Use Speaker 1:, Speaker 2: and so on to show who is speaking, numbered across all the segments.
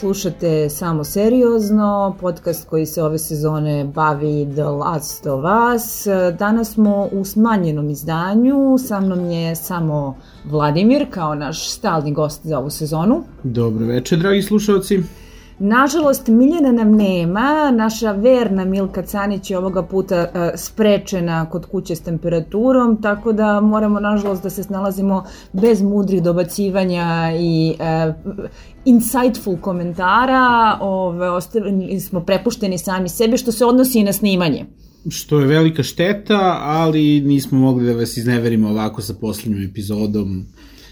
Speaker 1: Slušate Samo seriozno, podcast koji se ove sezone bavi The Last of Us. Danas smo u smanjenom izdanju, sa mnom je samo Vladimir kao naš stalni gost za ovu sezonu.
Speaker 2: Dobro večer, dragi slušalci.
Speaker 1: Nažalost, Miljana nam nema, naša verna Milka Canić je ovoga puta uh, sprečena kod kuće s temperaturom, tako da moramo nažalost da se snalazimo bez mudrih dobacivanja i uh, insightful komentara, ove, ostali smo prepušteni sami sebe, što se odnosi i na snimanje.
Speaker 2: Što je velika šteta, ali nismo mogli da vas izneverimo ovako sa poslednjom epizodom.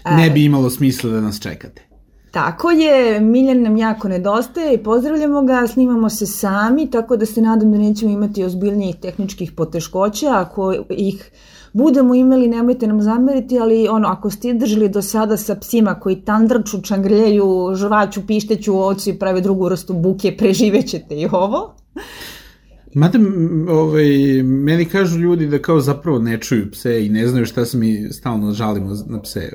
Speaker 2: Ne bi imalo smisla da nas čekate.
Speaker 1: Tako je, Miljan nam jako nedostaje i pozdravljamo ga, snimamo se sami, tako da se nadam da nećemo imati ozbiljnijih tehničkih poteškoća, ako ih budemo imali, nemojte nam zameriti, ali ono, ako ste držali do sada sa psima koji tandrču, čangrljaju, žvaću, pišteću ovcu i prave drugu vrstu buke, preživećete i ovo.
Speaker 2: Mada, ovaj, meni kažu ljudi da kao zapravo ne čuju pse i ne znaju šta se mi stalno žalimo na pse.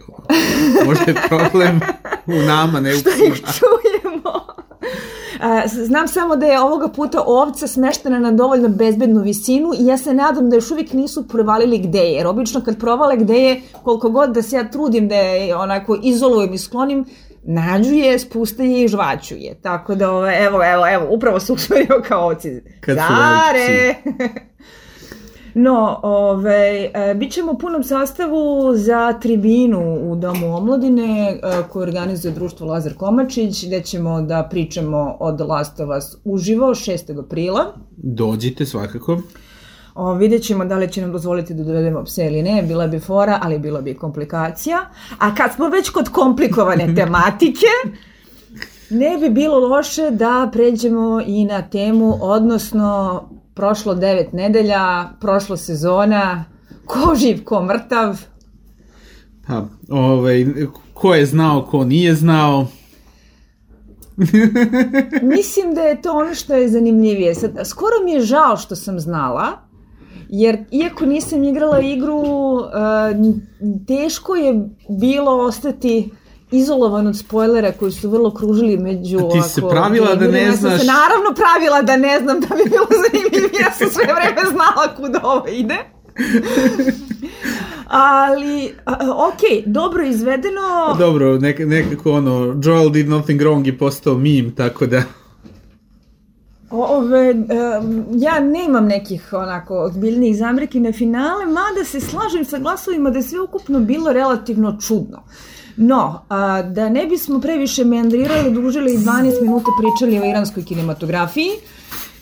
Speaker 2: Možda je problem u nama, ne u psima.
Speaker 1: Što ih čujemo. Znam samo da je ovoga puta ovca smeštena na dovoljno bezbednu visinu i ja se nadam da još uvijek nisu provalili gde je. Jer obično kad provale gde je, koliko god da se ja trudim da je onako izolujem i sklonim, nađu je, spuste je i žvaću je. Tako da, ove, evo, evo, evo, upravo se usmerio kao ovci.
Speaker 2: Kad
Speaker 1: Zare! No, ove, e, bit ćemo u punom sastavu za tribinu u Domu omladine e, koju organizuje društvo Lazar Komačić, gde ćemo da pričamo o The Last of Us uživo 6. aprila.
Speaker 2: Dođite svakako.
Speaker 1: O, vidjet ćemo da li će nam dozvoliti da dovedemo pse ili ne, bila bi fora, ali bilo bi komplikacija. A kad smo već kod komplikovane tematike, ne bi bilo loše da pređemo i na temu, odnosno prošlo devet nedelja, prošlo sezona, ko živ, ko mrtav.
Speaker 2: Pa, ovaj, ko je znao, ko nije znao.
Speaker 1: Mislim da je to ono što je zanimljivije. Sad, skoro mi je žao što sam znala, jer iako nisam igrala igru, uh, teško je bilo ostati izolovan od spoilera koji su vrlo kružili među...
Speaker 2: A ti se pravila da ne znaš...
Speaker 1: Ja sam se naravno pravila da ne znam da bi bilo zanimljivije, ja sam sve vreme znala kuda ovo ide. Ali, ok, dobro izvedeno.
Speaker 2: Dobro, nek, nekako ono, Joel did nothing wrong i postao meme, tako da...
Speaker 1: Ove, um, ja nemam nekih onako ozbiljnijih zamreki na finale, mada se slažem sa glasovima da je sve ukupno bilo relativno čudno. No, a, da ne bismo previše meandrirali, dužili 12 minuta pričali o iranskoj kinematografiji,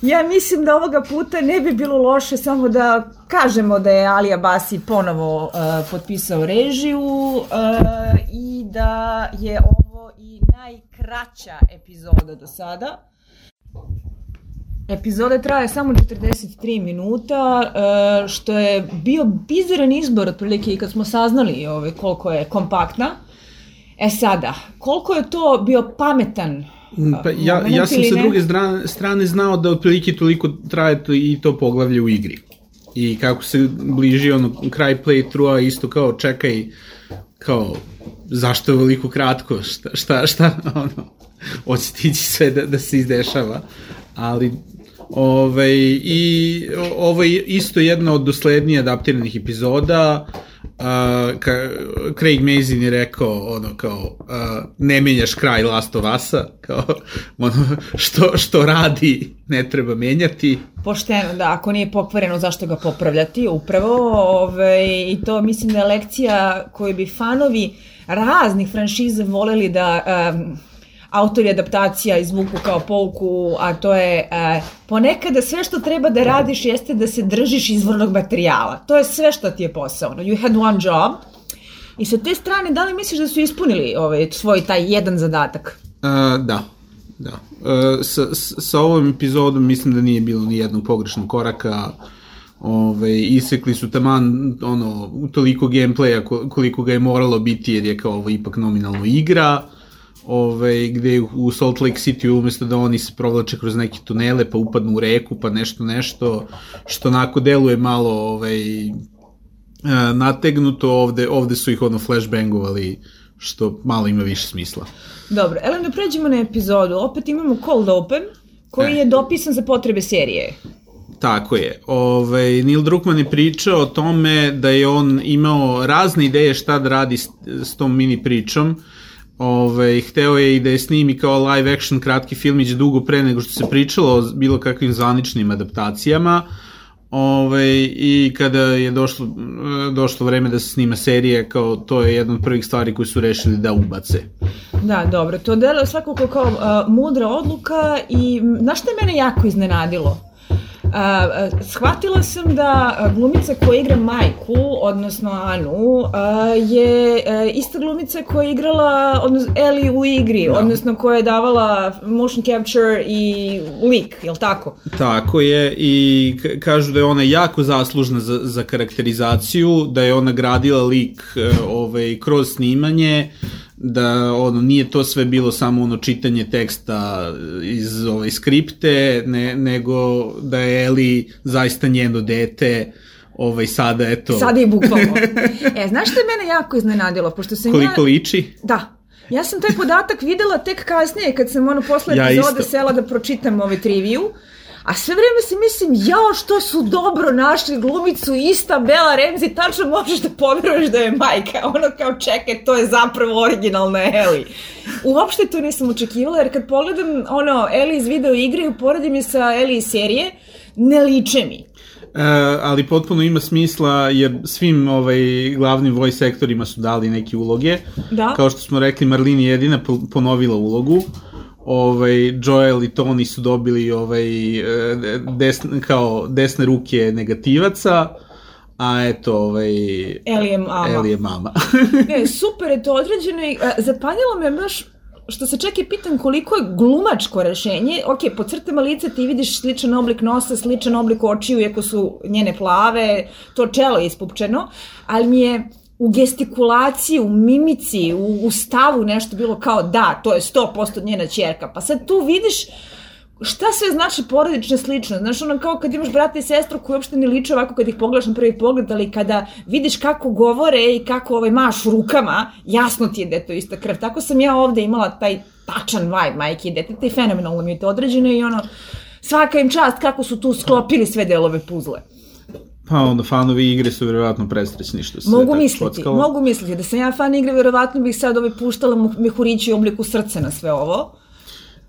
Speaker 1: ja mislim da ovoga puta ne bi bilo loše samo da kažemo da je Alija Basi ponovo uh, potpisao režiju uh, i da je ovo i najkraća epizoda do sada. Epizoda traje samo 43 minuta, što je bio bizaran izbor otprilike i kad smo saznali ovaj, koliko je kompaktna. E sada, koliko je to bio pametan
Speaker 2: Pa ja, ja sam sa druge strane, znao da otprilike toliko traje to i to poglavlje u igri. I kako se bliži ono kraj playthrougha, isto kao čekaj, kao zašto je veliko kratko, šta, šta, šta ono, hoće tići sve da, da se izdešava. Ali Ove, I ovo je isto jedna od doslednije adaptiranih epizoda. Uh, ka, Craig Mazin je rekao ono kao uh, ne menjaš kraj Last of Us-a kao ono što, što radi ne treba menjati
Speaker 1: pošteno da ako nije pokvareno zašto ga popravljati upravo ove, i to mislim da je lekcija koju bi fanovi raznih franšiza voleli da um, autori adaptacija izvuku kao pouku, a to je e, ponekada sve što treba da radiš jeste da se držiš izvornog materijala. To je sve što ti je posao. You had one job. I sa te strane, da li misliš da su ispunili ovaj, svoj taj jedan zadatak?
Speaker 2: Uh, da, da. Uh, sa, sa ovom epizodom mislim da nije bilo ni jednog pogrešnog koraka. Ove, isekli su taman ono, toliko gameplaya koliko ga je moralo biti jer je kao ovo ipak nominalno igra. Uh, ovaj, gde u Salt Lake City umesto da oni se provlače kroz neke tunele pa upadnu u reku pa nešto nešto što onako deluje malo ovaj, nategnuto ovde, ovde su ih ono flashbangovali što malo ima više smisla.
Speaker 1: Dobro, evo da pređemo na epizodu. Opet imamo Cold Open, koji e. je dopisan za potrebe serije.
Speaker 2: Tako je. Ove, ovaj, Neil Druckmann je pričao o tome da je on imao razne ideje šta da radi s, s tom mini pričom. Ove, ovaj, hteo je i da je snimi kao live action kratki filmić dugo pre nego što se pričalo o bilo kakvim zvaničnim adaptacijama. Ove, ovaj, I kada je došlo, došlo vreme da se snima serije, kao to je jedna od prvih stvari koje su rešili da ubace.
Speaker 1: Da, dobro, to deluje svakako kao uh, mudra odluka i znaš što je mene jako iznenadilo? A, shvatila sam da glumica koja igra majku, odnosno Anu, a, je a, ista glumica koja je igrala odnosno, Ellie u igri, da. odnosno koja je davala motion capture i lik, je li tako?
Speaker 2: Tako je i kažu da je ona jako zaslužna za, za karakterizaciju, da je ona gradila lik e, ovaj, kroz snimanje, da ono nije to sve bilo samo ono čitanje teksta iz ovaj skripte ne, nego da je Eli zaista njeno dete ovaj sada eto.
Speaker 1: Sada je bukvalno. E znaš što je mene jako iznenadilo? Pošto
Speaker 2: sam koliko ja... liči?
Speaker 1: Da. Ja sam taj podatak videla tek kasnije kad sam ono posle ja epizode sela da pročitam ovaj triviju. A sve vreme si mislim, jao što su dobro našli glumicu ista Bela Remzi, tačno možeš da poveruješ da je majka. Ono kao čekaj, to je zapravo originalna Ellie. Uopšte to nisam očekivala, jer kad pogledam ono, Ellie iz video igre i uporedim je sa Ellie iz serije, ne liče mi.
Speaker 2: E, ali potpuno ima smisla jer svim ovaj glavnim voice sektorima su dali neke uloge. Da. Kao što smo rekli, Marlini jedina ponovila ulogu ovaj Joel i Tony su dobili ovaj e, desne, kao desne ruke negativaca a eto, ovaj...
Speaker 1: Eli je mama.
Speaker 2: Eli je mama.
Speaker 1: ne, super je to određeno i e, zapanjilo me baš što se čak i pitam koliko je glumačko rešenje. Ok, po crtama lica ti vidiš sličan oblik nosa, sličan oblik očiju, iako su njene plave, to čelo je ispupčeno, ali mi je u gestikulaciji, u mimici, u, u stavu nešto bilo kao da, to je 100% njena čerka. Pa sad tu vidiš šta sve znači porodična sličnost. Znaš, ono kao kad imaš brata i sestru koji uopšte ne liče ovako kad ih pogledaš na prvi pogled, ali kada vidiš kako govore i kako ovaj maš rukama, jasno ti je da je to ista krv. Tako sam ja ovde imala taj tačan vibe majke i deteta i fenomenalno mi je to određeno i ono, svaka im čast kako su tu sklopili sve delove puzle.
Speaker 2: Pa onda fanovi igre su verovatno prestrećni što se
Speaker 1: Mogu misliti, kockalo. mogu misliti. Da sam ja fan igre, verovatno bih sad ovaj puštala mehurići u obliku srca na sve ovo.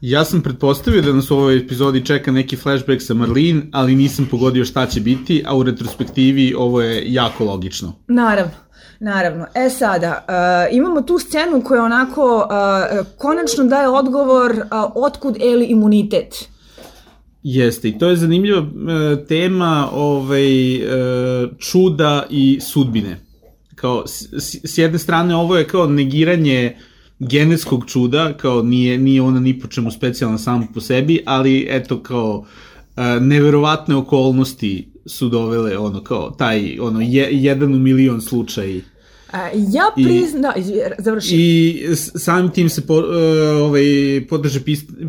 Speaker 2: Ja sam pretpostavio da nas u ovoj epizodi čeka neki flashback sa Marlin, ali nisam pogodio šta će biti, a u retrospektivi ovo je jako logično.
Speaker 1: Naravno. Naravno. E sada, uh, imamo tu scenu koja onako uh, konačno daje odgovor uh, otkud Eli imunitet.
Speaker 2: Jeste, i to je zanimljiva e, tema ovaj, e, čuda i sudbine. Kao, s, s jedne strane ovo je kao negiranje genetskog čuda, kao nije, nije ona ni po čemu specijalna samo po sebi, ali eto kao e, neverovatne okolnosti su dovele ono kao taj ono je, jedan u milion slučaj
Speaker 1: ja priznam, da, završi.
Speaker 2: I samim tim se po, uh, ovaj, podrže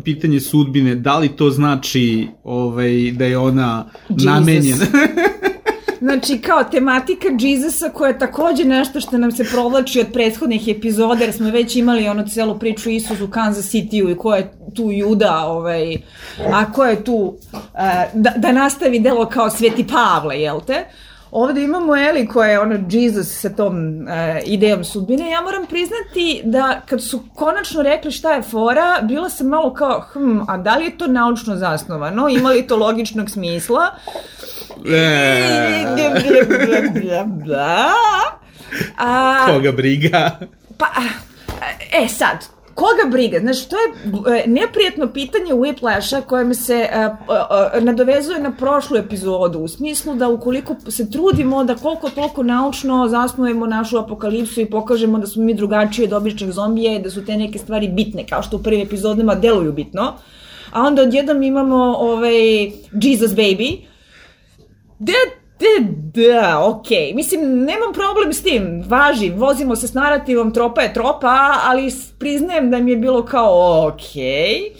Speaker 2: pitanje sudbine, da li to znači ovaj, da je ona Jesus. namenjena?
Speaker 1: Znači, kao tematika Jezusa koja je takođe nešto što nam se provlači od prethodnih epizoda, jer smo već imali ono celu priču Isus u Kansas City-u i ko je tu juda, ovaj, a ko je tu uh, da, da nastavi delo kao Sveti Pavle, jel te? Uh, Ovde imamo Eli koja je ono Jesus sa tom uh, idejom sudbine. Ja moram priznati da kad su konačno rekli šta je fora, bila sam malo kao, hm, a da li je to naučno zasnovano? Ima li to logičnog smisla?
Speaker 2: a, Koga briga?
Speaker 1: Pa, e sad, koga briga? Znaš, to je e, neprijetno pitanje Whiplasha koje me se uh, uh, nadovezuje na prošlu epizodu, u smislu da ukoliko se trudimo da koliko toliko naučno zasnujemo našu apokalipsu i pokažemo da smo mi drugačiji od običnih zombija i da su te neke stvari bitne, kao što u prvim epizodima deluju bitno, a onda odjednom imamo ovaj Jesus Baby, That Da, okej. Okay. Mislim, nemam problem s tim. Važi, vozimo se s narativom, tropa je tropa, ali priznajem da mi je bilo kao okej. Okay.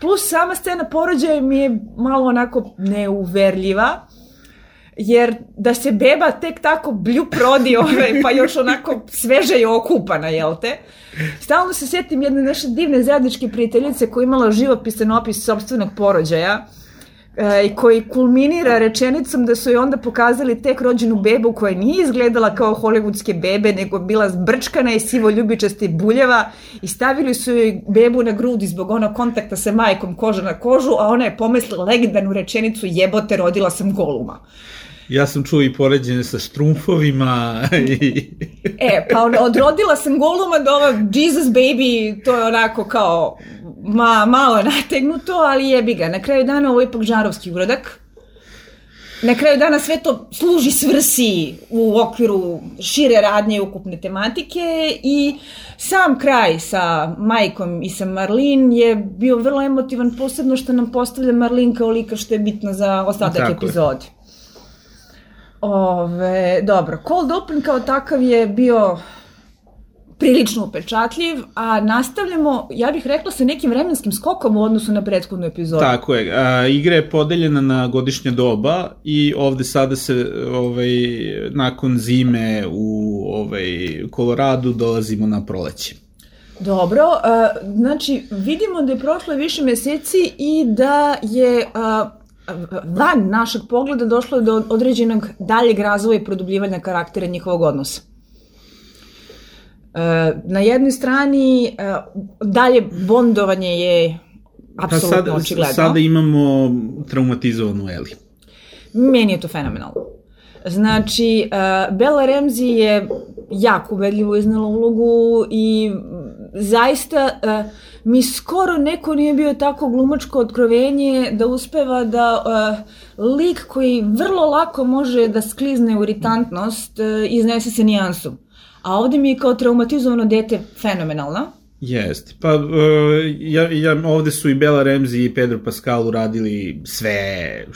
Speaker 1: Plus sama scena porođaja mi je malo onako neuverljiva. jer da se beba tek tako blju prodi, ovaj, pa još onako sveže i okupana, jel te? Stalno se sjetim jedne naše divne zajedničke prijateljice koja imala živopisan opis sobstvenog porođaja, i koji kulminira rečenicom da su joj onda pokazali tek rođenu bebu koja nije izgledala kao hollywoodske bebe, nego bila zbrčkana i sivo ljubičasta i buljeva i stavili su joj bebu na grudi zbog onog kontakta sa majkom koža na kožu, a ona je pomislila legendarnu rečenicu jebote, rodila sam goluma.
Speaker 2: Ja sam čuo i poređenje sa štrumfovima. I...
Speaker 1: e, pa odrodila sam goluma do ova Jesus baby, to je onako kao ma, malo nategnuto, ali jebi ga. Na kraju dana ovo je ipak žarovski uradak. Na kraju dana sve to služi svrsi u okviru šire radnje i ukupne tematike i sam kraj sa majkom i sa Marlin je bio vrlo emotivan, posebno što nam postavlja Marlin kao lika što je bitno za ostatak epizode. Ove, dobro, Cold Open kao takav je bio prilično upečatljiv, a nastavljamo, ja bih rekla, sa nekim vremenskim skokom u odnosu na prethodnu epizodu.
Speaker 2: Tako je. A, igra je podeljena na godišnje doba i ovde sada se ovaj, nakon zime u ovaj, Koloradu dolazimo na proleće.
Speaker 1: Dobro, a, znači vidimo da je prošlo više meseci i da je a, van našeg pogleda došlo je do određenog daljeg razvoja i produbljivanja karaktera njihovog odnosa. E, na jednoj strani e, dalje bondovanje je apsolutno pa sada, očigledno.
Speaker 2: Sada imamo traumatizovanu Eli.
Speaker 1: Meni je to fenomenalno. Znači, uh, Bella Ramsey je jako ubedljivo iznala ulogu i zaista uh, mi skoro neko nije bio tako glumačko otkrovenje da uspeva da uh, lik koji vrlo lako može da sklizne u iritantnost uh, iznese se nijansom. A ovde mi je kao traumatizovano dete fenomenalna.
Speaker 2: Jeste. Pa uh, ja, ja, ovde su i Bela Ramsey i Pedro Pascal uradili sve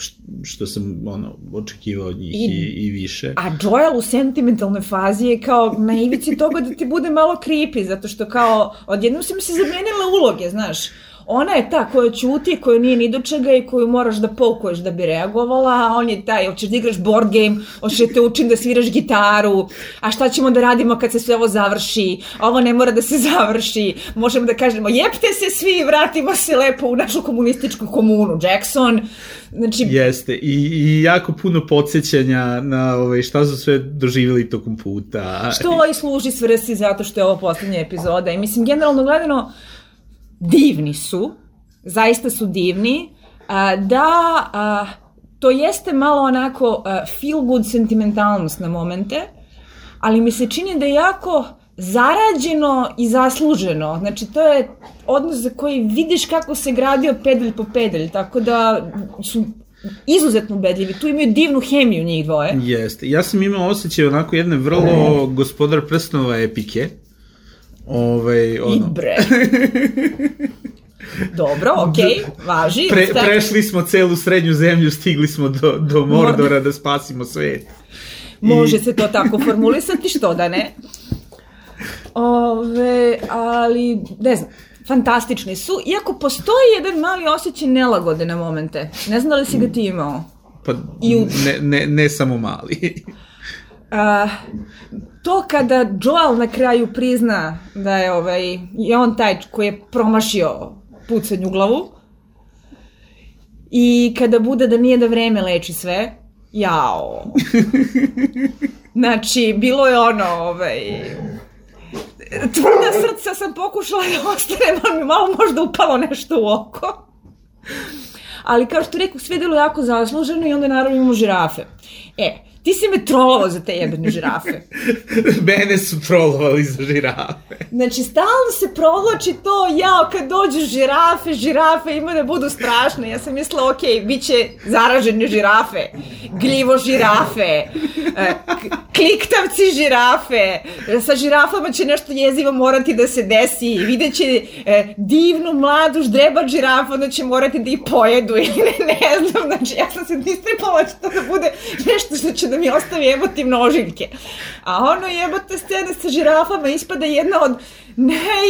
Speaker 2: što sam ono, očekivao od njih I, i, i više.
Speaker 1: A Joel u sentimentalnoj fazi je kao na ivici toga da ti bude malo creepy, zato što kao odjednom su mi se zamenile uloge, znaš ona je ta koja ćuti, koja nije ni do čega i koju moraš da pokuješ da bi reagovala, a on je taj, hoćeš da igraš board game, hoćeš da te učim da sviraš gitaru, a šta ćemo da radimo kad se sve ovo završi, ovo ne mora da se završi, možemo da kažemo jepte se svi vratimo se lepo u našu komunističku komunu, Jackson, Znači...
Speaker 2: Jeste, I, i jako puno podsjećanja na ovaj, šta su sve doživjeli tokom puta.
Speaker 1: Što i služi svrsi zato što je ovo poslednja epizoda. I mislim, generalno gledano, divni su, zaista su divni, da to jeste malo onako feel good sentimentalnost na momente, ali mi se čini da je jako zarađeno i zasluženo. Znači, to je odnos za koji vidiš kako se gradio pedalj po pedalj, tako da su izuzetno ubedljivi. Tu imaju divnu hemiju njih dvoje.
Speaker 2: Jeste. Ja sam imao osjećaj onako jedne vrlo gospodar prstnova epike. Ovaj, ono.
Speaker 1: I bre. Dobro, okej, okay, važi.
Speaker 2: Pre, prešli smo celu srednju zemlju, stigli smo do, do Mordora da spasimo svet.
Speaker 1: Može I... se to tako formulisati, što da ne. Ove, ali, ne znam, fantastični su, iako postoji jedan mali osjećaj nelagode na momente. Ne znam da li si ga ti imao?
Speaker 2: Pa, I u... ne, ne, ne samo mali.
Speaker 1: A, to kada Joel na kraju prizna da je, ovaj, je on taj koji je promašio pucanj u glavu i kada bude da nije da vreme leči sve, jao. Znači, bilo je ono, ovaj, tvrda srca sam pokušala da ostane, ali mi malo možda upalo nešto u oko. Ali kao što rekao, sve delo jako zasluženo i onda naravno imamo žirafe. E, Ti si me trolovao za te jebene žirafe.
Speaker 2: Mene su trolovali za žirafe.
Speaker 1: Znači, stalno se provlači to, jao, kad dođu žirafe, žirafe ima da budu strašne. Ja sam mislila, ok, bit će zaražene žirafe, gljivo žirafe, e, kliktavci žirafe, sa žirafama će nešto jezivo morati da se desi, vidjet će e, divnu mladu ždrebač žirafa, onda će morati da ih pojedu ili ne, ne znam, znači ja sam se distripala da će to da bude nešto što će da mi ostavi emotivno ožiljke. A ono jebote scene sa žirafama ispada jedna od naj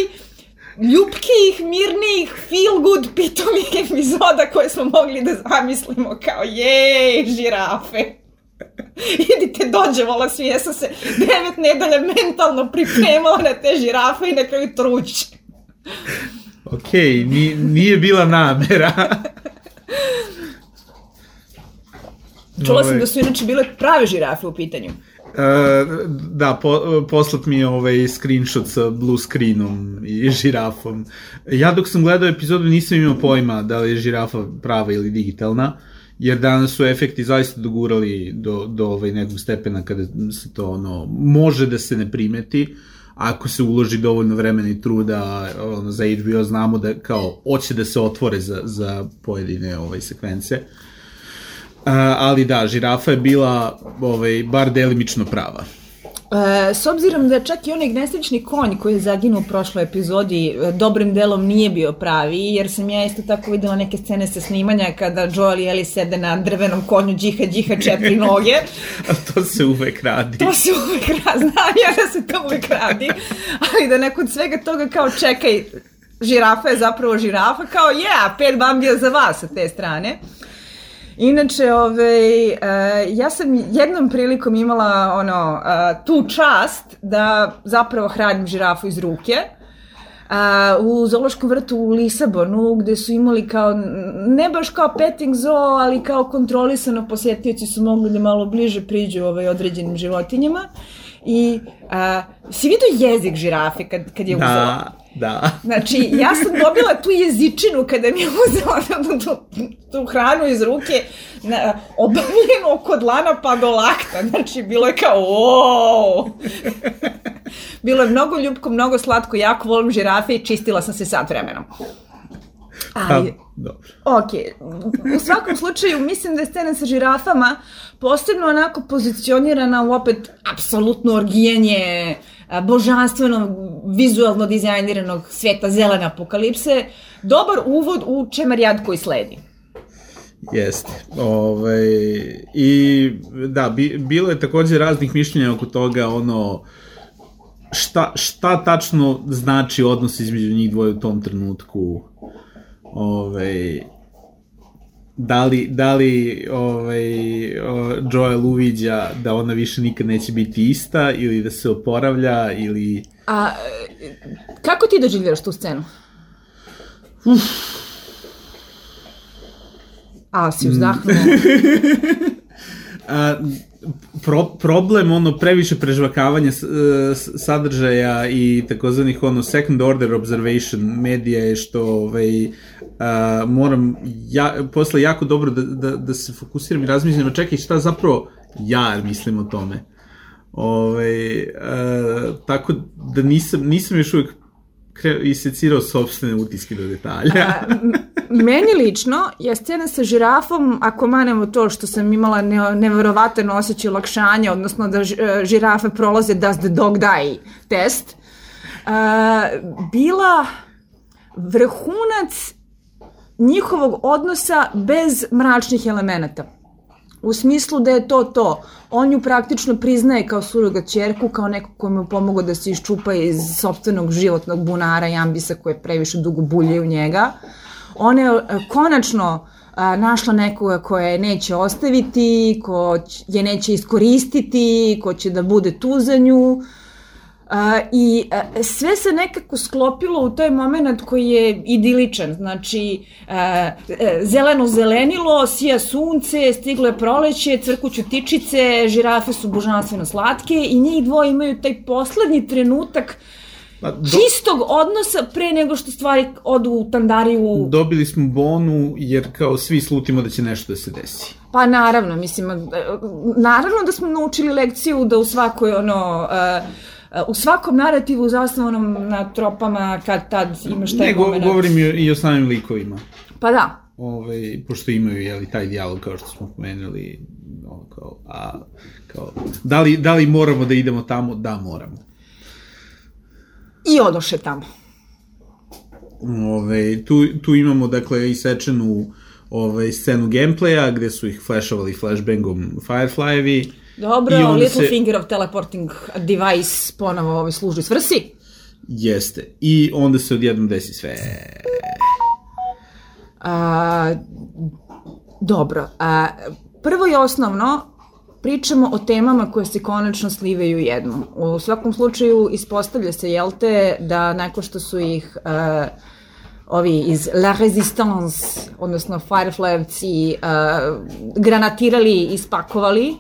Speaker 1: ljubkijih, mirnijih, feel good pitomih epizoda koje smo mogli da zamislimo kao jej, žirafe. idite dođe, vola svi, ja sam se devet nedelja mentalno pripremala na te žirafe i na kraju truće.
Speaker 2: Okej, okay, nije bila namera.
Speaker 1: Čula sam da su inače bile prave žirafe u pitanju.
Speaker 2: Uh, da, po, poslat mi je ovaj screenshot sa blue screenom i žirafom. Ja dok sam gledao epizodu nisam imao pojma da li je žirafa prava ili digitalna, jer danas su efekti zaista dogurali do, do ovaj nekog stepena kada se to ono, može da se ne primeti, ako se uloži dovoljno vremena i truda ono, za HBO znamo da kao hoće da se otvore za, za pojedine ovaj, sekvence. Uh, ali da, žirafa je bila ovaj, bar delimično prava.
Speaker 1: E, s obzirom da čak i onaj nesrećni konj koji je zaginuo u prošloj epizodi e, dobrim delom nije bio pravi, jer sam ja isto tako videla neke scene sa snimanja kada Joel i Ellie sede na drvenom konju džiha džiha četiri noge.
Speaker 2: A to se uvek radi.
Speaker 1: To se uvek radi, znam ja da se to uvek radi, ali da nakon svega toga kao čekaj, žirafa je zapravo žirafa, kao ja, yeah, pet bambija za vas sa te strane. Inače, ovaj, uh, ja sam jednom prilikom imala ono, uh, tu čast da zapravo hranim žirafu iz ruke. Uh, u zoološkom vrtu u Lisabonu, gde su imali kao, ne baš kao petting zoo, ali kao kontrolisano posjetioci su mogli da malo bliže priđu ovaj, određenim životinjama. I uh, si vidio jezik žirafe kad, kad je
Speaker 2: da.
Speaker 1: uzela?
Speaker 2: Da.
Speaker 1: Znači, ja sam dobila tu jezičinu kada mi je uzela tu, tu, tu hranu iz ruke, na, obavljeno kod lana pa do lakta. Znači, bilo je kao, wow! bilo je mnogo ljubko, mnogo slatko, jako volim žirafe i čistila sam se sat vremenom. Ali, pa, dobro. Ok, u svakom slučaju mislim da je scena sa žirafama posebno onako pozicionirana u opet apsolutno orgijanje božanstvenog, vizualno dizajniranog sveta zelene apokalipse, dobar uvod u čemerjad koji sledi.
Speaker 2: Jeste. Ovaj, I da, bi, bilo je takođe raznih mišljenja oko toga, ono, šta, šta tačno znači odnos između njih dvoje u tom trenutku. Ovaj, da li, da li ovaj, Joel uviđa da ona više nikad neće biti ista ili da se oporavlja ili...
Speaker 1: A kako ti doživljaš tu scenu? Uf. A, si uzdahnuo.
Speaker 2: A, pro, problem ono previše prežvakavanja sadržaja i takozvanih ono second order observation medija je što ovaj uh, moram ja, posle jako dobro da, da, da se fokusiram i razmislim, čekaj šta zapravo ja mislim o tome. Ove, ovaj, uh, tako da nisam, nisam još uvijek isecirao sobstvene utiske do detalja. A,
Speaker 1: meni lično je scena sa žirafom, ako manemo to što sam imala ne, neverovatan osjećaj olakšanja, odnosno da e, žirafe prolaze Does the dog die test, uh, bila vrhunac njihovog odnosa bez mračnih elemenata. U smislu da je to to. On ju praktično priznaje kao suroga čerku, kao neko ko mu pomogao da se iščupa iz sobstvenog životnog bunara i ambisa koje previše dugo bulje u njega. Ona je e, konačno a, našla nekoga koja je neće ostaviti, ko je neće iskoristiti, ko će da bude tu za nju. A, I a, sve se nekako sklopilo u taj moment koji je idiličan, znači a, a, zeleno zelenilo, sija sunce, stiglo je proleće, crkuću tičice, žirafe su božanstveno slatke i njih dvoje imaju taj poslednji trenutak Pa, do... čistog odnosa pre nego što stvari odu u tandariju.
Speaker 2: Dobili smo bonu jer kao svi slutimo da će nešto da se desi.
Speaker 1: Pa naravno, mislim, naravno da smo naučili lekciju da u svakoj ono... Uh, u svakom narativu zasnovanom na tropama kad tad imaš taj
Speaker 2: ne, moment. Ne, govorim i o samim likovima.
Speaker 1: Pa da.
Speaker 2: Ove, ovaj, pošto imaju jeli, taj dijalog kao što smo pomenuli, no, kao, a, kao, da, li, da li moramo da idemo tamo? Da, moramo.
Speaker 1: I odoše tamo.
Speaker 2: Ove, ovaj, tu, tu imamo, dakle, isečenu ovaj, scenu gameplaya, gde su ih flashovali flashbangom Firefly-evi.
Speaker 1: Dobro, Little se... Finger of Teleporting Device ponovo ovaj služi svrsi.
Speaker 2: Jeste. I onda se odjednom desi sve.
Speaker 1: A, dobro. A, prvo i osnovno, pričamo o temama koje se konačno slivaju jednom. U svakom slučaju ispostavlja se, jel te, da neko što su ih uh, ovi iz La Resistance, odnosno Fireflyevci, uh, granatirali i ispakovali,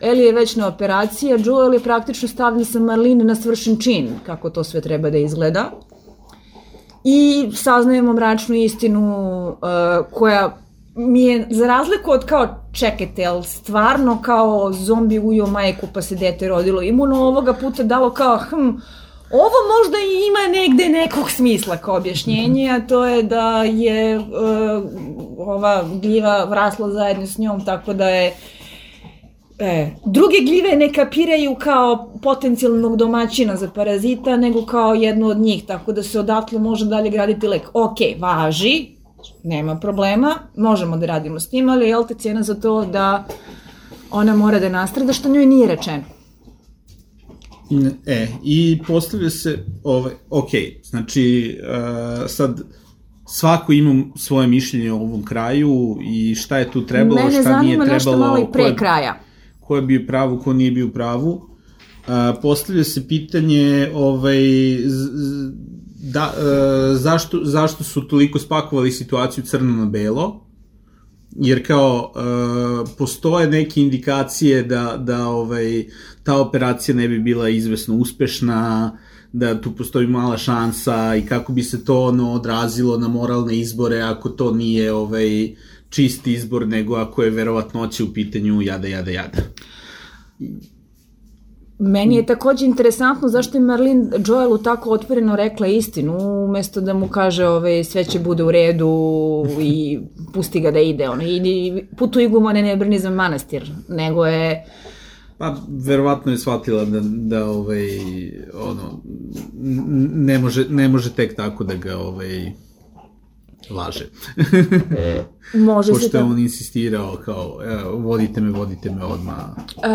Speaker 1: Eli je već na operaciji, a Joel je praktično stavljen sa Marlene na svršen čin, kako to sve treba da izgleda. I saznajemo mračnu istinu uh, koja mi je, za razliku od kao, čekajte, ali stvarno kao zombi ujo majku pa se dete rodilo imuno, ovoga puta dalo kao, hm, ovo možda i ima negde nekog smisla kao objašnjenje, a to je da je uh, ova gljiva vrasla zajedno s njom, tako da je E, druge gljive ne kapiraju kao potencijalnog domaćina za parazita, nego kao jednu od njih, tako da se odatle može dalje graditi lek. Ok, važi, nema problema, možemo da radimo s tim, ali je te cena za to da ona mora da nastrada, što njoj nije rečeno.
Speaker 2: E, i postavlja se, ovaj, ok, znači, uh, sad, svako ima svoje mišljenje o ovom kraju i šta je tu trebalo,
Speaker 1: Mene
Speaker 2: šta nije trebalo.
Speaker 1: Mene zanima nešto malo i pre kraja.
Speaker 2: Ko je bio pravu, ko nije bio pravu. Uh, postavlja se pitanje ovaj, z, z, da, e, zašto, zašto su toliko spakovali situaciju crno na belo, jer kao e, postoje neke indikacije da, da ovaj, ta operacija ne bi bila izvesno uspešna, da tu postoji mala šansa i kako bi se to ono odrazilo na moralne izbore ako to nije ovaj čist izbor nego ako je verovatnoća u pitanju jada jada jada.
Speaker 1: Meni je takođe interesantno zašto je Marlene Joelu tako otvoreno rekla istinu, umesto da mu kaže ove, sve će bude u redu i pusti ga da ide. Ono, idi, putuj gumane ne brni za manastir, nego je...
Speaker 2: Pa, verovatno je shvatila da, da ovaj, ono, ne može, ne može tek tako da ga ovaj, laže.
Speaker 1: e, može
Speaker 2: Pošto
Speaker 1: se...
Speaker 2: je on insistirao kao, evo, vodite me, vodite me odmah.
Speaker 1: E,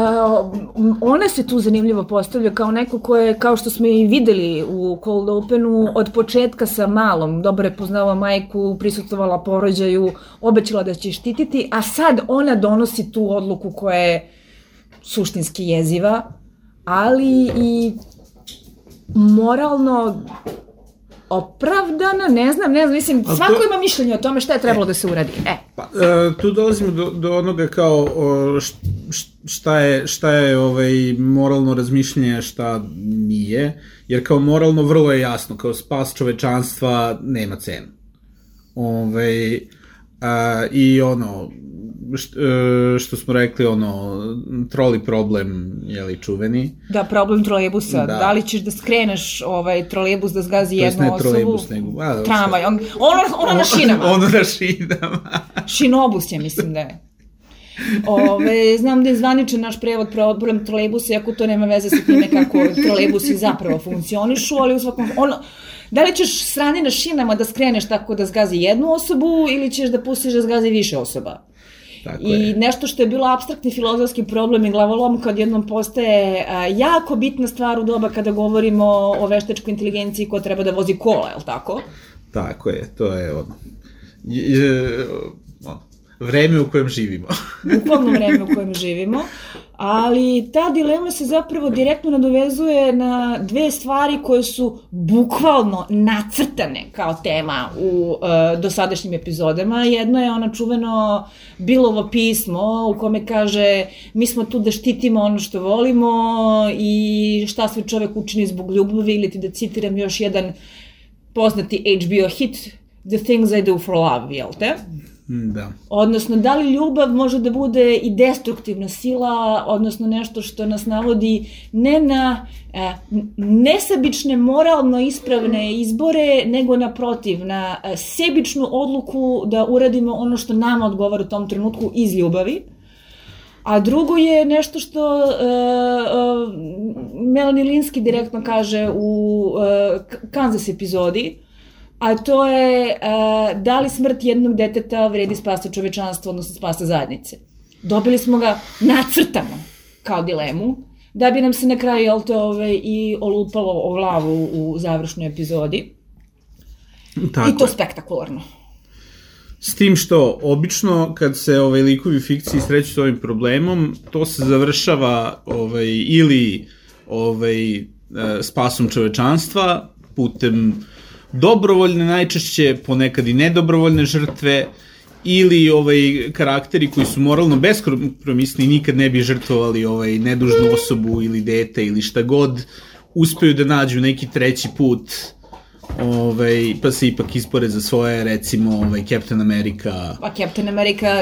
Speaker 1: ona se tu zanimljivo postavlja kao neko ko je, kao što smo i videli u Cold Openu, od početka sa malom, dobro je poznala majku, prisutvovala porođaju, obećala da će štititi, a sad ona donosi tu odluku koja je suštinski jeziva, ali i moralno opravdana, ne znam, ne znam, mislim, A svako to... ima mišljenje o tome šta je trebalo e, da se uradi. E.
Speaker 2: Pa, e, tu dolazimo do, do onoga kao o, šta je, šta je ovaj, moralno razmišljanje, šta nije, jer kao moralno vrlo je jasno, kao spas čovečanstva nema cenu. Ovaj, a, I ono, što smo rekli, ono, troli problem, je li čuveni.
Speaker 1: Da, problem trolejbusa. Da. da li ćeš da skreneš ovaj trolejbus da zgazi jednu osobu? To je ne trolejbus,
Speaker 2: nego... A,
Speaker 1: Tramvaj, on, ono, ono na šinama.
Speaker 2: ono na šinama.
Speaker 1: Šinobus je, mislim da je. Ove, znam da je zvaničan naš prevod problem trolejbusa, iako to nema veze sa time kako trolejbusi zapravo funkcionišu, ali u svakom... Ono, da li ćeš srani na šinama da skreneš tako da zgazi jednu osobu ili ćeš da pustiš da zgazi više osoba? Tako I je. nešto što je bilo abstraktni filozofski problem i glavolom kad jednom postaje jako bitna stvar u doba kada govorimo o veštačkoj inteligenciji ko treba da vozi kola, je li tako?
Speaker 2: Tako je, to je ono. Je, je, vreme u kojem živimo.
Speaker 1: Bukvalno vreme u kojem živimo, ali ta dilema se zapravo direktno nadovezuje na dve stvari koje su bukvalno nacrtane kao tema u uh, dosadašnjim epizodama. Jedno je ono čuveno Bilovo pismo u kome kaže mi smo tu da štitimo ono što volimo i šta sve čovek učini zbog ljubavi ili ti da citiram još jedan poznati HBO hit The Things I Do For Love, jel te?
Speaker 2: Mm, da.
Speaker 1: Odnosno, da li ljubav može da bude i destruktivna sila, odnosno nešto što nas navodi ne na e, nesebične, moralno ispravne izbore, nego naprotiv, na e, sebičnu odluku da uradimo ono što nama odgovara u tom trenutku iz ljubavi. A drugo je nešto što uh, uh, Melanie Linsky direktno kaže u uh, Kansas epizodi, a to je uh, da li smrt jednog deteta vredi spasa čovečanstva, odnosno spasa zajednice. Dobili smo ga nacrtano kao dilemu, da bi nam se na kraju, jel te, ove, i olupalo o glavu u završnoj epizodi. Tako I to je. spektakularno.
Speaker 2: S tim što, obično, kad se ovaj, likovi fikciji sreću s ovim problemom, to se završava ovaj, ili ovaj, spasom čovečanstva, putem dobrovoljne najčešće, ponekad i nedobrovoljne žrtve, ili ovaj karakteri koji su moralno beskompromisni nikad ne bi žrtvovali ovaj nedužnu osobu ili dete ili šta god uspeju da nađu neki treći put ovaj, pa se ipak ispore za svoje, recimo, ovaj, Captain America.
Speaker 1: Pa Captain America,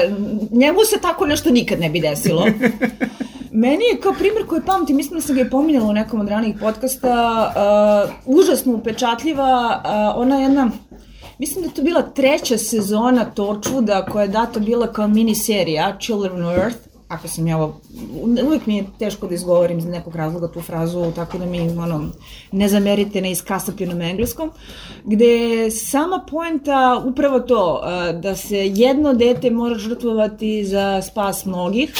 Speaker 1: njemu se tako nešto nikad ne bi desilo. Meni je kao primjer koji pamtim, mislim da sam ga i pominjala u nekom od ranih podcasta, uh, užasno upečatljiva, uh, ona jedna, mislim da je to bila treća sezona Torchwooda koja je data bila kao mini serija Children of Earth, ako sam ja ovo, uvijek mi je teško da izgovorim iz nekog razloga tu frazu, tako da mi ono, ne zamerite na iskasapljenom engleskom, gde je sama poenta upravo to, uh, da se jedno dete mora žrtvovati za spas mnogih,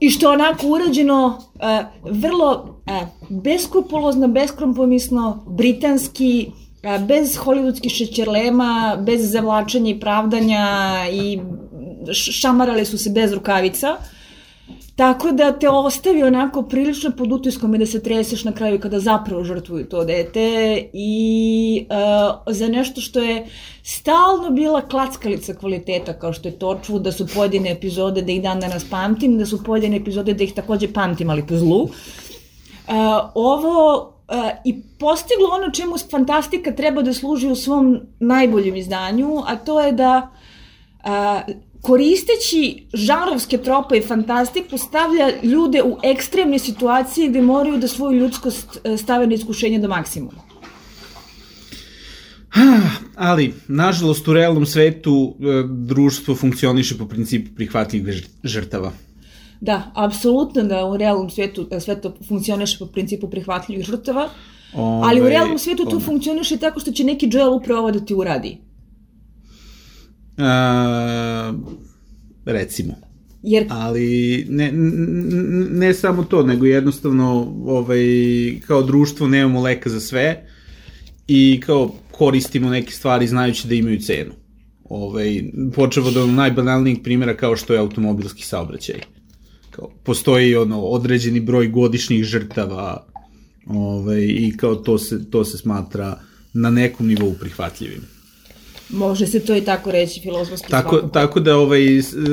Speaker 1: i što onako urađeno uh, vrlo uh, beskrupulozno, beskrompromisno, britanski, uh, bez hollywoodskih šećerlema, bez zavlačenja i pravdanja i šamarale su se bez rukavica. Tako da te ostavi onako prilično pod utiskom i da se treseš na kraju kada zapravo žrtvuju to dete i uh, za nešto što je stalno bila klackalica kvaliteta kao što je Torčvu, da su pojedine epizode da ih dan danas pamtim, da su pojedine epizode da ih takođe pamtim, ali po zlu. Uh, ovo uh, i postiglo ono čemu fantastika treba da služi u svom najboljem izdanju, a to je da uh, koristeći žarovske trope i fantastiku stavlja ljude u ekstremne situacije gde moraju da svoju ljudskost e, stave na iskušenje do maksimuma.
Speaker 2: Ali, nažalost, u realnom svetu e, društvo funkcioniše po principu prihvatljivih žrtava.
Speaker 1: Da, apsolutno da u realnom svetu e, svetu funkcioniše po principu prihvatljivih žrtava, Ove, ali u realnom svetu to funkcioniše tako što će neki Joel upravo ovo da ti uradi.
Speaker 2: A, recimo. Jer... Ali ne, ne samo to, nego jednostavno ovaj, kao društvo nemamo leka za sve i kao koristimo neke stvari znajući da imaju cenu. Ovaj, počevo od najbanalnijeg primjera kao što je automobilski saobraćaj. Kao, postoji ono određeni broj godišnjih žrtava ovaj, i kao to se, to se smatra na nekom nivou prihvatljivim.
Speaker 1: Može se to i tako reći filozofski
Speaker 2: tako, svakako. Tako da ovaj,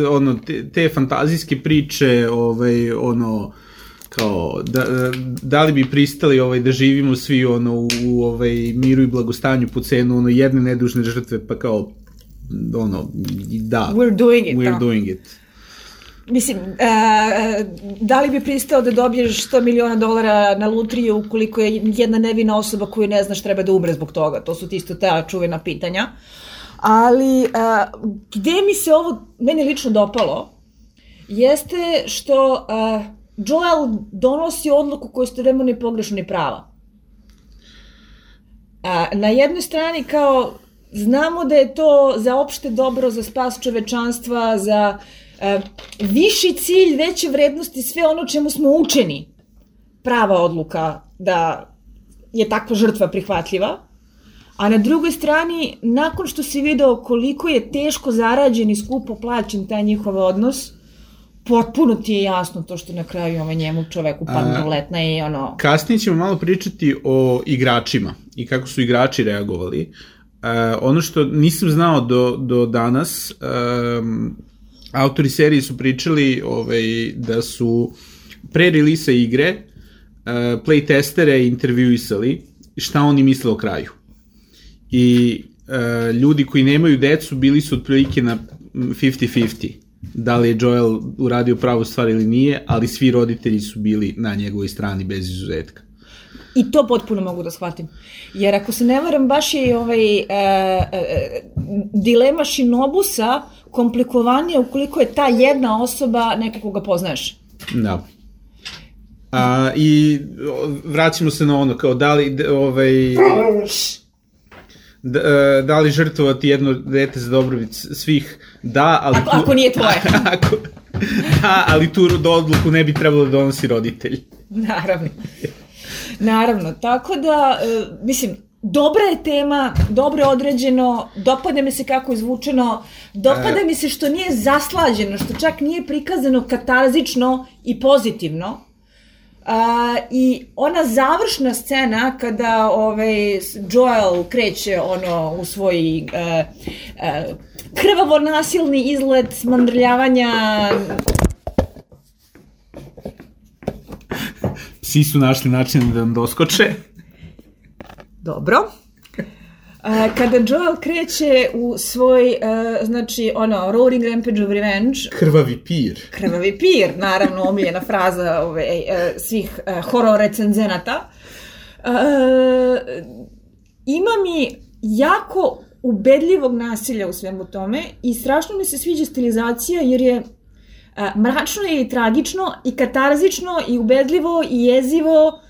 Speaker 2: ono, te, te fantazijske priče, ovaj, ono, kao, da, da li bi pristali ovaj, da živimo svi ono, u, u ovaj, miru i blagostanju po cenu ono, jedne nedužne žrtve, pa kao, ono, da.
Speaker 1: We're doing it.
Speaker 2: We're da. doing it.
Speaker 1: Mislim, uh, da li bi pristao da dobiješ 100 miliona dolara na lutriju ukoliko je jedna nevina osoba koju ne znaš treba da umre zbog toga? To su isto ta čuvena pitanja. Ali uh, gde mi se ovo meni lično dopalo jeste što uh, Joel donosi odluku koju ste vremeno i pogrešno ni prava. Uh, na jednoj strani kao znamo da je to za opšte dobro, za spas čovečanstva, za uh, viši cilj, veće vrednosti, sve ono čemu smo učeni. Prava odluka da je takva žrtva prihvatljiva. A na drugoj strani, nakon što si video koliko je teško zarađen i skupo plaćen taj njihov odnos, potpuno ti je jasno to što na kraju ovaj njemu čoveku padne letna i ono...
Speaker 2: Kasnije ćemo malo pričati o igračima i kako su igrači reagovali. Uh, ono što nisam znao do, do danas, um, autori serije su pričali ovaj, da su pre relisa igre uh, playtestere intervjuisali šta oni misle o kraju i uh, ljudi koji nemaju decu bili su otprilike na 50-50 da li je Joel uradio pravu stvar ili nije, ali svi roditelji su bili na njegovoj strani bez izuzetka.
Speaker 1: I to potpuno mogu da shvatim. Jer ako se ne varam, baš je ovaj, e, e, dilema Shinobusa komplikovanija ukoliko je ta jedna osoba neko koga poznaješ.
Speaker 2: Da. A, I vraćamo se na ono, kao da li ovaj, da, e, da li žrtvovati jedno dete za dobrobit svih, da, ali...
Speaker 1: Ako, tu, ako nije tvoje.
Speaker 2: ako, da, ali tu odluku ne bi trebalo da donosi roditelj.
Speaker 1: Naravno. Naravno, tako da, e, mislim, dobra je tema, dobro je određeno, dopada mi se kako je izvučeno, dopada e... mi se što nije zaslađeno, što čak nije prikazano katarzično i pozitivno. Uh, I ona završna scena kada ovaj, Joel kreće ono u svoj uh, uh, krvavo nasilni izlet smandrljavanja
Speaker 2: Psi su našli način da vam doskoče.
Speaker 1: Dobro. Kada Joel kreće u svoj, uh, znači, ono, Roaring Rampage of Revenge.
Speaker 2: Krvavi pir.
Speaker 1: Krvavi pir, naravno, omiljena fraza ove, uh, svih uh, horor recenzenata. Uh, ima mi jako ubedljivog nasilja u svemu tome i strašno mi se sviđa stilizacija jer je uh, mračno je i tragično i katarzično i ubedljivo i jezivo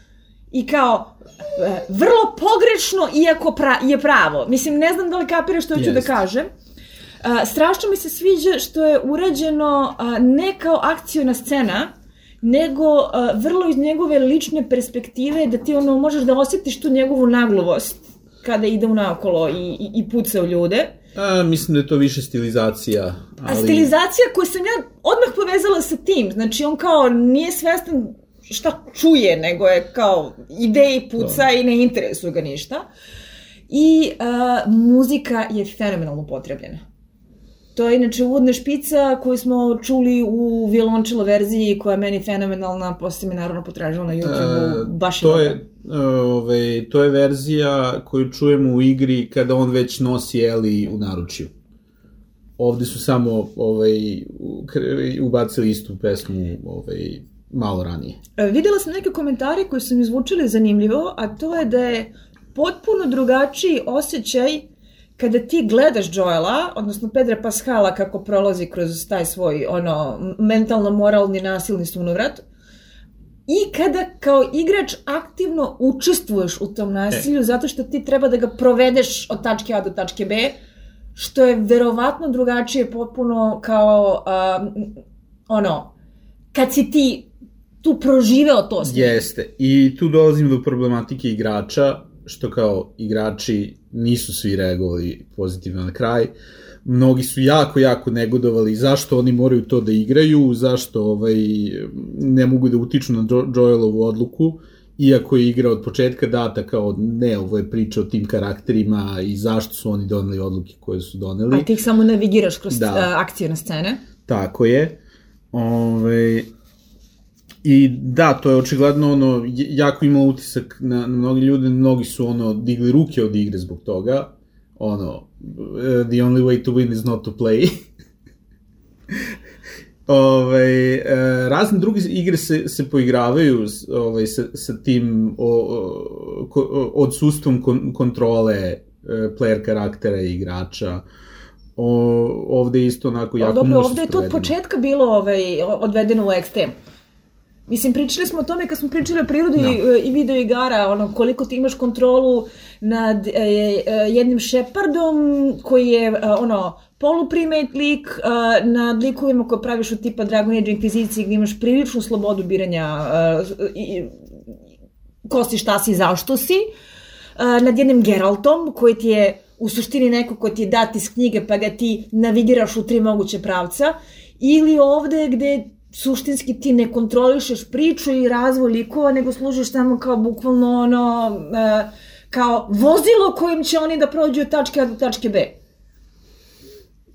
Speaker 1: i kao E, vrlo pogrešno, iako pra, je pravo. Mislim, ne znam da li kapiraš što hoću da kažem. E, strašno mi se sviđa što je urađeno a, ne kao akcijona scena, nego a, vrlo iz njegove lične perspektive da ti ono možeš da osjetiš tu njegovu nagluvost kada ide unakolo i, i, i puca u ljude.
Speaker 2: A, mislim da je to više stilizacija.
Speaker 1: Ali... A stilizacija koju sam ja odmah povezala sa tim. Znači, on kao nije svestan šta čuje, nego je kao ide i puca da. i ne interesuje ga ništa. I uh, muzika je fenomenalno potrebljena. To je inače uvodna špica koju smo čuli u violončelo verziji koja je meni fenomenalna, posle mi naravno potražila na YouTube-u, e, baš
Speaker 2: to je, ove, ovaj, to je verzija koju čujemo u igri kada on već nosi Eli u naručju. Ovde su samo ovaj, ubacili istu pesmu ovaj, malo ranije.
Speaker 1: E, videla sam neke komentare koji su mi zvučili zanimljivo, a to je da je potpuno drugačiji osjećaj kada ti gledaš Joela, odnosno Pedra Pascala kako prolazi kroz taj svoj ono mentalno-moralni nasilni sunovrat, i kada kao igrač aktivno učestvuješ u tom nasilju e. zato što ti treba da ga provedeš od tačke A do tačke B, što je verovatno drugačije potpuno kao uh, ono, kad si ti tu proživeo to
Speaker 2: sve. Jeste. I tu dolazim do problematike igrača, što kao igrači nisu svi reagovali pozitivno na kraj. Mnogi su jako, jako negodovali zašto oni moraju to da igraju, zašto ovaj, ne mogu da utiču na jo Joelovu odluku, iako je igra od početka data kao ne, ovo je priča o tim karakterima i zašto su oni doneli odluke koje su doneli.
Speaker 1: A ti ih samo navigiraš kroz da. Uh, akcije na scene.
Speaker 2: Tako je. Ove, ovaj, I da, to je očigledno ono, jako imalo utisak na, na mnogi ljude, mnogi su ono, digli ruke od igre zbog toga, ono, the only way to win is not to play. Ove, e, razne druge igre se, se poigravaju ove, sa, sa tim o, o, odsustvom kon, kontrole e, player karaktera i igrača. O, ovde isto onako jako
Speaker 1: Dobro, ovde je to od početka bilo ovaj, odvedeno u ekstrem. Mislim, pričali smo o tome kad smo pričali o prirodi no. Da. i, i video igara, ono, koliko ti imaš kontrolu nad e, e, jednim Shepardom koji je, e, ono, poluprimate lik, e, nad likovima koje praviš od tipa Dragon Age Inquisicije gdje imaš priličnu slobodu biranja e, i, ko si, šta si, zašto si, e, nad jednim Geraltom koji ti je u suštini neko ko ti je dat iz knjige pa ga ti navigiraš u tri moguće pravca, ili ovde gde suštinski ti ne kontrolišeš priču i razvoj likova, nego služiš samo kao bukvalno ono, e, kao vozilo kojim će oni da prođu od tačke A do tačke B.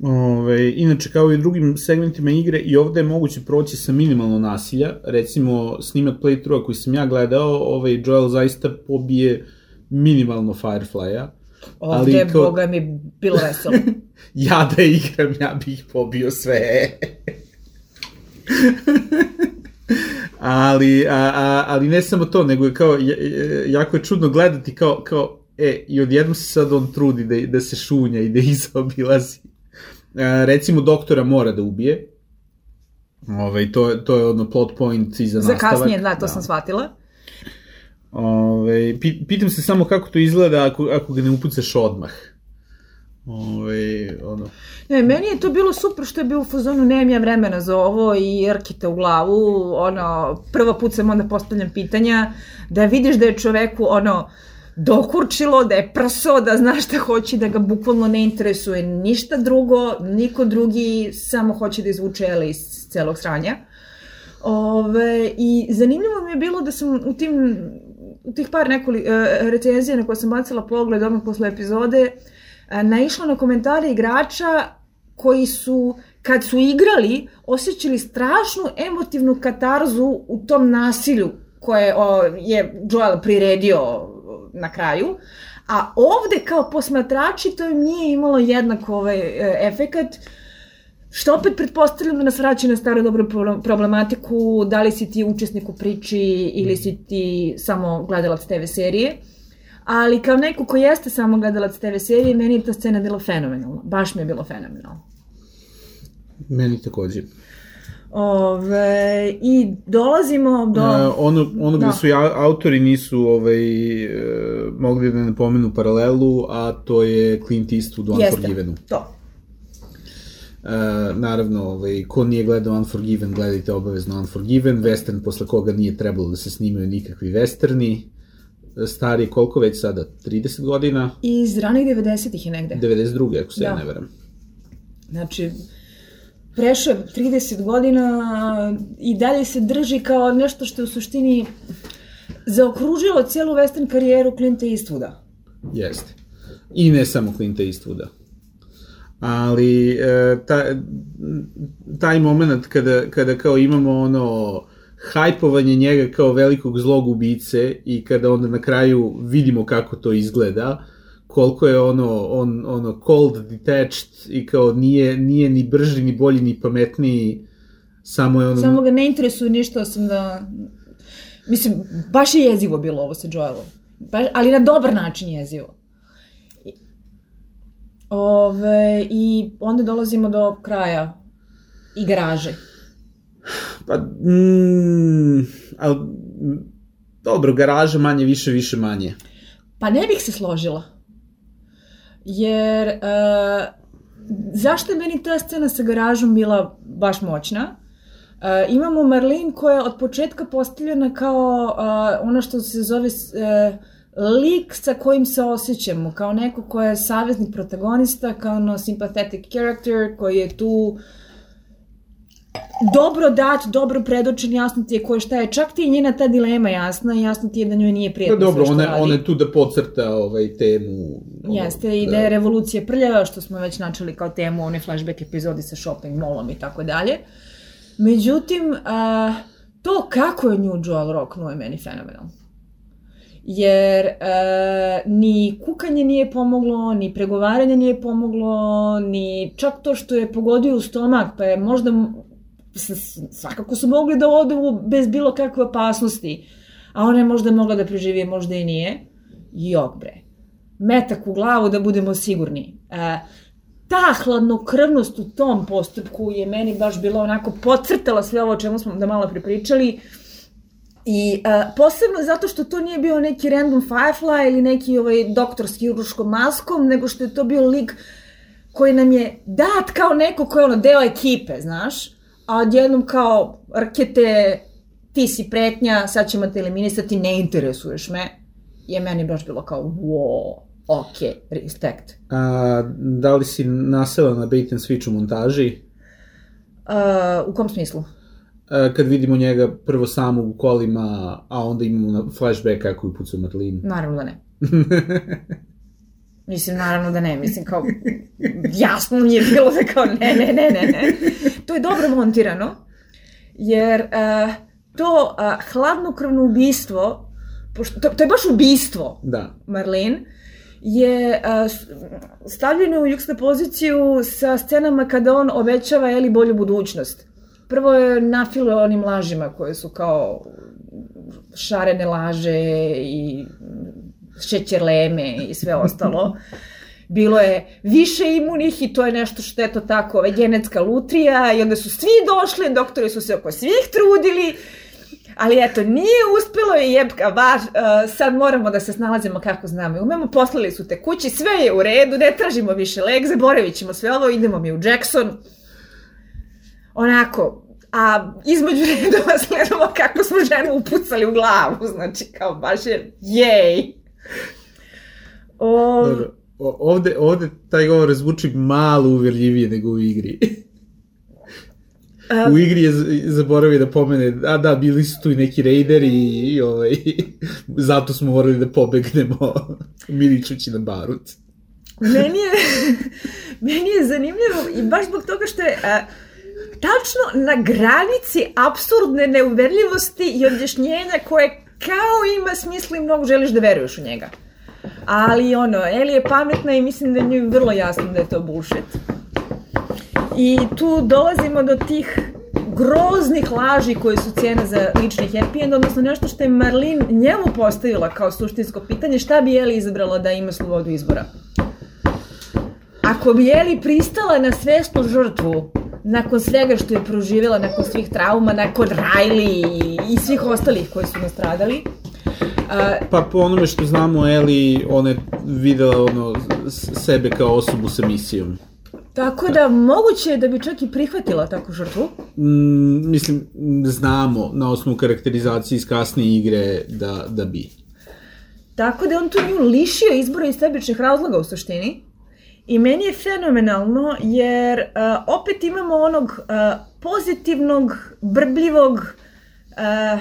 Speaker 2: Ove, inače, kao i drugim segmentima igre, i ovde je moguće proći sa minimalno nasilja. Recimo, snimak playthrougha koji sam ja gledao, ovaj Joel zaista pobije minimalno Firefly-a.
Speaker 1: Ovde, ali kao... boga mi, bilo veselo.
Speaker 2: ja da igram, ja bih pobio sve. Ali, a, a, ali ne samo to, nego je kao, jako je čudno gledati kao, kao e, i odjednom se sad on trudi da, da se šunja i da izobilazi. A, recimo, doktora mora da ubije, Ove, to, to je ono plot point i za, za nastavak.
Speaker 1: Za kasnije, da, to da. sam shvatila.
Speaker 2: Ove, pitam se samo kako to izgleda ako, ako ga ne upucaš odmah. Ove, ono.
Speaker 1: Ne, meni je to bilo super što je bio u fazonu, nemam ja vremena za ovo i rkite u glavu, ono, prvo put sam onda postavljam pitanja, da vidiš da je čoveku, ono, dokurčilo, da je prso, da zna šta hoće, da ga bukvalno ne interesuje ništa drugo, niko drugi samo hoće da izvuče ele iz celog sranja. Ove, I zanimljivo mi je bilo da sam u tim u tih par nekoli uh, recenzija na koje sam bacila pogled odmah posle epizode uh, naišla na komentare igrača koji su kad su igrali osjećali strašnu emotivnu katarzu u tom nasilju koje o, je Joel priredio na kraju. A ovde kao posmatrači to im nije imalo jednak ovaj e, efekat. Što opet pretpostavljam da nas vraća na staru dobru problematiku, da li si ti učesnik u priči ili si ti samo gledalac TV serije. Ali kao neko ko jeste samo gledalac TV serije, meni je ta scena bila fenomenalna. Baš mi je bilo fenomenalno.
Speaker 2: Meni takođe.
Speaker 1: Ove, I dolazimo do...
Speaker 2: E, ono, ono gde da. su autori nisu ovaj, e, mogli da napomenu paralelu, a to je Clint Eastwood u Unforgivenu.
Speaker 1: Jeste, to.
Speaker 2: E, naravno, ovaj, ko nije gledao Unforgiven, gledajte obavezno Unforgiven, western posle koga nije trebalo da se snimaju nikakvi westerni, stari koliko već sada, 30 godina?
Speaker 1: Iz ranih 90-ih je negde.
Speaker 2: 92. ako se da. ja ne veram.
Speaker 1: Znači, prešao 30 godina i dalje se drži kao nešto što je u suštini zaokružilo cijelu western karijeru Clint Eastwooda.
Speaker 2: Jeste. I ne samo Clint Eastwooda. Ali e, ta, taj moment kada, kada kao imamo ono hajpovanje njega kao velikog zlog ubice i kada onda na kraju vidimo kako to izgleda, koliko je ono, on, ono cold, detached i kao nije, nije ni brži, ni bolji, ni pametniji, samo je ono...
Speaker 1: Samo ga ne interesuje ništa osim da... Mislim, baš je jezivo bilo ovo sa Joelom. Baš, ali na dobar način jezivo. Ove, I onda dolazimo do kraja i garaže.
Speaker 2: Pa, mm, ali, dobro, garaža manje, više, više, manje.
Speaker 1: Pa ne bih se složila jer uh, zašto je meni ta scena sa garažom bila baš moćna? Uh, imamo Marlin koja je od početka postavljena kao uh, ono što se zove uh, lik sa kojim se osjećamo, kao neko ko je saveznik protagonista, kao ono sympathetic character koji je tu uh, dobro dat, dobro predočen, jasno ti je ko šta je, čak ti je njena ta dilema jasna, jasno ti je da njoj nije prijetno
Speaker 2: pa, dobro, sve što radi. Ona je tu da pocrta ovaj, temu.
Speaker 1: Jeste, i da, da je revolucija prljava, što smo već načeli kao temu, one flashback epizodi sa shopping mallom i tako dalje. Međutim, a, to kako je nju Joel roknuo je meni fenomenalno jer e, ni kukanje nije pomoglo, ni pregovaranje nije pomoglo, ni čak to što je pogodio u stomak, pa je možda svakako su mogli da odu bez bilo kakve opasnosti, a ona je možda mogla da preživi, možda i nije. Jok bre. Metak u glavu da budemo sigurni. E, ta hladnokrvnost u tom postupku je meni baš bila onako pocrtala sve ovo o čemu smo da malo prepričali. I uh, posebno zato što to nije bio neki random firefly ili neki ovaj doktor s hiruškom maskom, nego što je to bio lik koji nam je dat kao neko ko je ono deo ekipe, znaš? A odjednom kao rakete, ti si pretnja, sad ćemo te eliminisati, ne interesuješ me, je meni baš bilo kao, wow, ok, respekt.
Speaker 2: A, da li si nasela na bait and switch u montaži?
Speaker 1: Uh, u kom smislu?
Speaker 2: A, kad vidimo njega prvo samo u kolima, a onda imamo flashback kako je pucao Marlin.
Speaker 1: Naravno da ne. Mislim, naravno da ne, mislim, kao, jasno mi je bilo da kao, ne, ne, ne, ne, ne. To je dobro montirano, jer uh, to uh, hladnokrvno ubistvo, pošto, to, to je baš ubistvo,
Speaker 2: da.
Speaker 1: Marlene, je uh, stavljeno u poziciju sa scenama kada on obećava Eli bolju budućnost. Prvo je nafilo onim lažima koje su kao šarene laže i šećerleme i sve ostalo. Bilo je više imunih i to je nešto što je to tako, ovaj, genetska lutrija i onda su svi došli, doktori su se oko svih trudili, ali eto, nije uspelo i jebka, baš, uh, sad moramo da se snalazimo kako znamo. Umemo, poslali su te kući, sve je u redu, ne tražimo više leg, zaboravit ćemo sve ovo, idemo mi u Jackson. Onako, a između redova sledamo kako smo ženu upucali u glavu, znači kao baš je, jej.
Speaker 2: O... Dobro, ovde, ovde taj govor zvuči malo uvjerljivije nego u igri. U igri je zaboravio da pomene, a da, bili su tu i neki raideri i, i ovaj, zato smo morali da pobegnemo miličući na barut.
Speaker 1: meni je, meni je zanimljivo i baš zbog toga što je a, tačno na granici absurdne neuverljivosti i objašnjenja koje kao ima smisla i mnogo želiš da veruješ u njega. Ali ono, Eli je pametna i mislim da je njoj vrlo jasno da je to bullshit. I tu dolazimo do tih groznih laži koje su cijene za lični happy end, odnosno nešto što je Marlin njemu postavila kao suštinsko pitanje, šta bi Eli izabrala da ima slobodu izbora? Ako bi Eli pristala na svesnu žrtvu, nakon svega što je proživjela, nakon svih trauma, nakon Riley i, i svih ostalih koji su nastradali,
Speaker 2: Uh, pa po onome što znamo, Eli, ona je videla ono, sebe kao osobu sa misijom.
Speaker 1: Tako da moguće je da bi čak i prihvatila takvu žrtvu?
Speaker 2: Mm, mislim, znamo na osnovu karakterizacije iz kasne igre da, da bi.
Speaker 1: Tako da on tu nju lišio izbora iz sebičnih razloga u suštini. I meni je fenomenalno jer uh, opet imamo onog uh, pozitivnog, brbljivog, uh,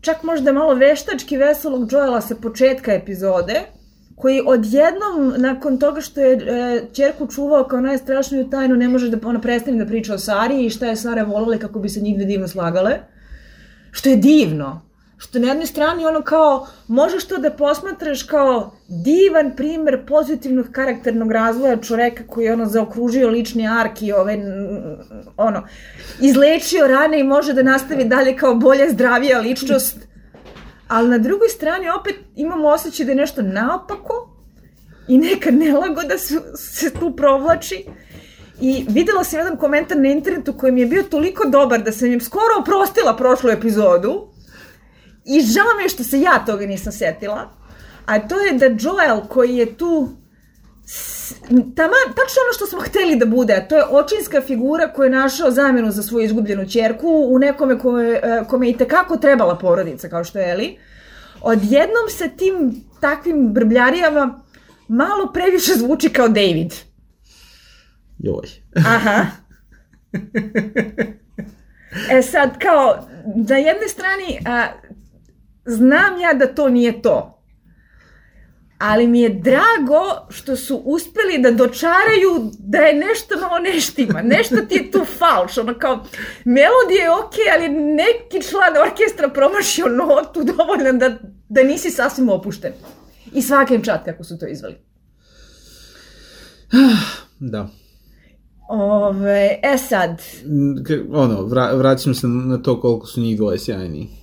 Speaker 1: čak možda malo veštački veselog Joela sa početka epizode, koji odjednom, nakon toga što je e, čerku čuvao kao najstrašniju tajnu, ne može da ona prestane da priča o Sari i šta je Sara volala kako bi se njih divno slagale. Što je divno. Što na jednoj strani ono kao, možeš to da posmatraš kao divan primer pozitivnog karakternog razvoja čoveka koji je ono zaokružio lični ark i ovaj, ono, izlečio rane i može da nastavi dalje kao bolja, zdravija ličnost ali na drugoj strani opet imamo osjećaj da je nešto naopako i neka nelagoda su, se tu provlači. I videla sam jedan komentar na internetu koji mi je bio toliko dobar da sam im skoro oprostila prošlu epizodu i žao mi je što se ja toga nisam setila. A to je da Joel koji je tu tama, tačno ono što smo hteli da bude, a to je očinska figura koja je našao zamenu za svoju izgubljenu čerku u nekome kome, e, kome je i tekako trebala porodica, kao što je Eli. Odjednom se tim takvim brbljarijama malo previše zvuči kao David.
Speaker 2: Joj.
Speaker 1: Aha. E sad, kao, na jednoj strani, a, znam ja da to nije to ali mi je drago što su uspeli da dočaraju da je nešto malo neštima, nešto ti je tu falš, ono kao, melodija je okej, okay, ali neki član orkestra promašio notu dovoljno da, da nisi sasvim opušten. I svaka im čat kako su to izvali.
Speaker 2: Da.
Speaker 1: Ove, e sad...
Speaker 2: Ono, vra, vraćam se na to koliko su njih dvoje sjajni.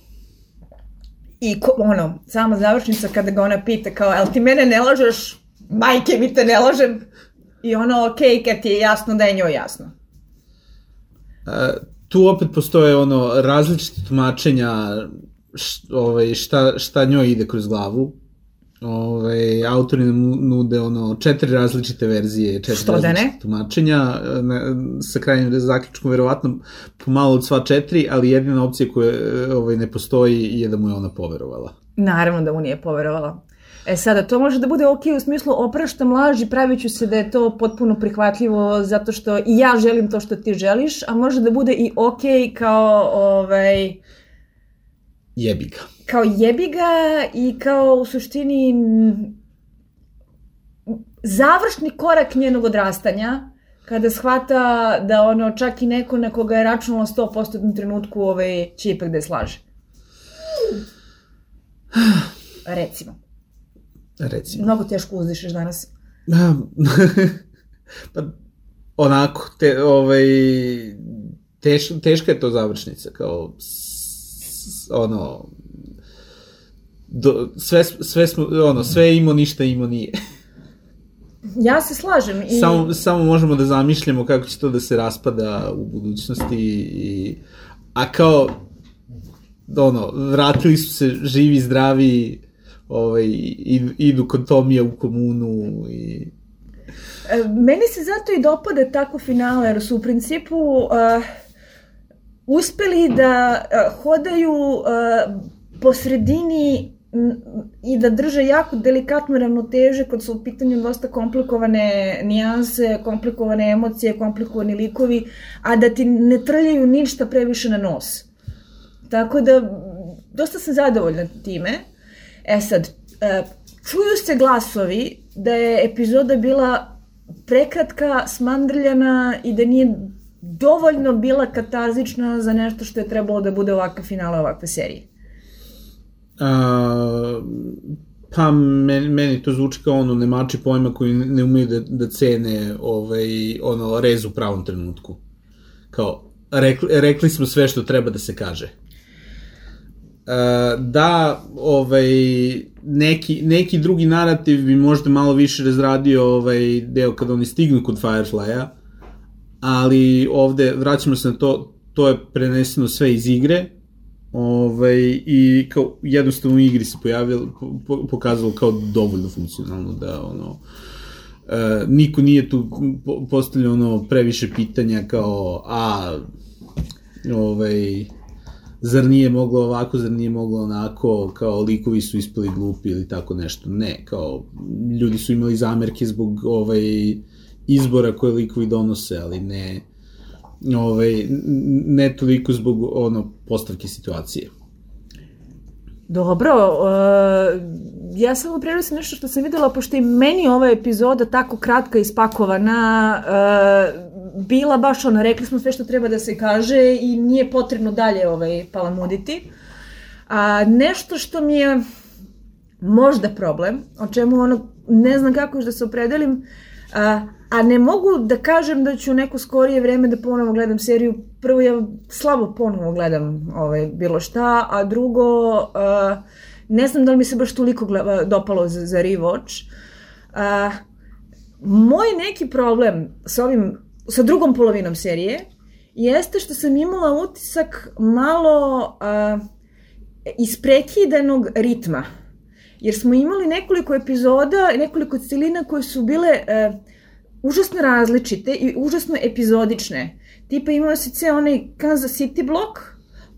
Speaker 1: I ko, ono, sama završnica kada ga ona pita kao, jel ti mene ne lažeš? Majke mi te ne lažem. I ono, ok, kad ti je jasno da je njoj jasno.
Speaker 2: E, tu opet postoje ono različite tumačenja š, ovaj, šta, šta njoj ide kroz glavu. Ove, autori nam nude ono četiri različite verzije, četiri Što da različite ne? tumačenja, ne, sa krajnjim zaključkom verovatno pomalo od sva četiri, ali jedina opcija koja ovaj, ne postoji je da mu je ona poverovala.
Speaker 1: Naravno da mu nije poverovala. E sada, to može da bude ok u smislu opraštam laži, pravit ću se da je to potpuno prihvatljivo zato što i ja želim to što ti želiš, a može da bude i ok kao ovaj...
Speaker 2: Jebiga
Speaker 1: kao jebi ga i kao u suštini završni korak njenog odrastanja kada shvata da ono čak i neko na koga je računalo 100% u trenutku ovaj, će ipak da je slaže. Recimo.
Speaker 2: Recimo.
Speaker 1: Mnogo teško uzdišeš danas.
Speaker 2: pa, onako, te, ovaj, teš, teška je to završnica, kao, s, ono, do, sve, sve, smo, ono, sve imao, ništa imao nije.
Speaker 1: Ja se slažem.
Speaker 2: I... Samo, samo možemo da zamišljamo kako će to da se raspada u budućnosti i a kao ono, vratili su se živi, zdravi, ovaj, idu kod Tomija u komunu i...
Speaker 1: E, meni se zato i dopada tako finale, jer su u principu uh, uspeli da uh, hodaju uh, po sredini i da drže jako delikatnu ravnoteže kad su u pitanju dosta komplikovane nijanse, komplikovane emocije, komplikovani likovi, a da ti ne trljaju ništa previše na nos. Tako da, dosta sam zadovoljna time. E sad, e, čuju se glasovi da je epizoda bila prekratka, smandrljana i da nije dovoljno bila katarzična za nešto što je trebalo da bude ovakva finala ovakve serije.
Speaker 2: A, pa meni, meni to zvuči kao ono nemači pojma koji ne umeju da, da cene ovaj, ono, rez u pravom trenutku. Kao, rekli, rekli smo sve što treba da se kaže. Uh, da ovaj neki neki drugi narativ bi možda malo više razradio ovaj deo kad oni stignu kod Firefly-a ali ovde vraćamo se na to to je preneseno sve iz igre ovaj, i kao jednostavno u igri se pojavilo, po, pokazalo kao dovoljno funkcionalno da ono, e, niko nije tu postavljao ono previše pitanja kao a ovaj zar nije moglo ovako, zar nije moglo onako, kao likovi su ispali glupi ili tako nešto. Ne, kao ljudi su imali zamerke zbog ovaj izbora koje likovi donose, ali ne ovaj, ne toliko zbog ono, postavke situacije.
Speaker 1: Dobro, uh, ja samo prenosim nešto što sam videla, pošto i meni ova epizoda tako kratka ispakovana, uh, bila baš ono, rekli smo sve što treba da se kaže i nije potrebno dalje ovaj, palamuditi. A nešto što mi je možda problem, o čemu ono, ne znam kako još da se opredelim, a, a ne mogu da kažem da ću neko skorije vreme da ponovo gledam seriju. Prvo ja slabo ponovo gledam ovaj, bilo šta, a drugo uh, ne znam da li mi se baš toliko gleda, dopalo za, za rewatch. Uh, moj neki problem sa ovim, sa drugom polovinom serije jeste što sam imala utisak malo uh, isprekidanog ritma. Jer smo imali nekoliko epizoda, nekoliko celina koje su bile uh, užasno različite i užasno epizodične. Tipa imao si ceo onaj Kansas City blok,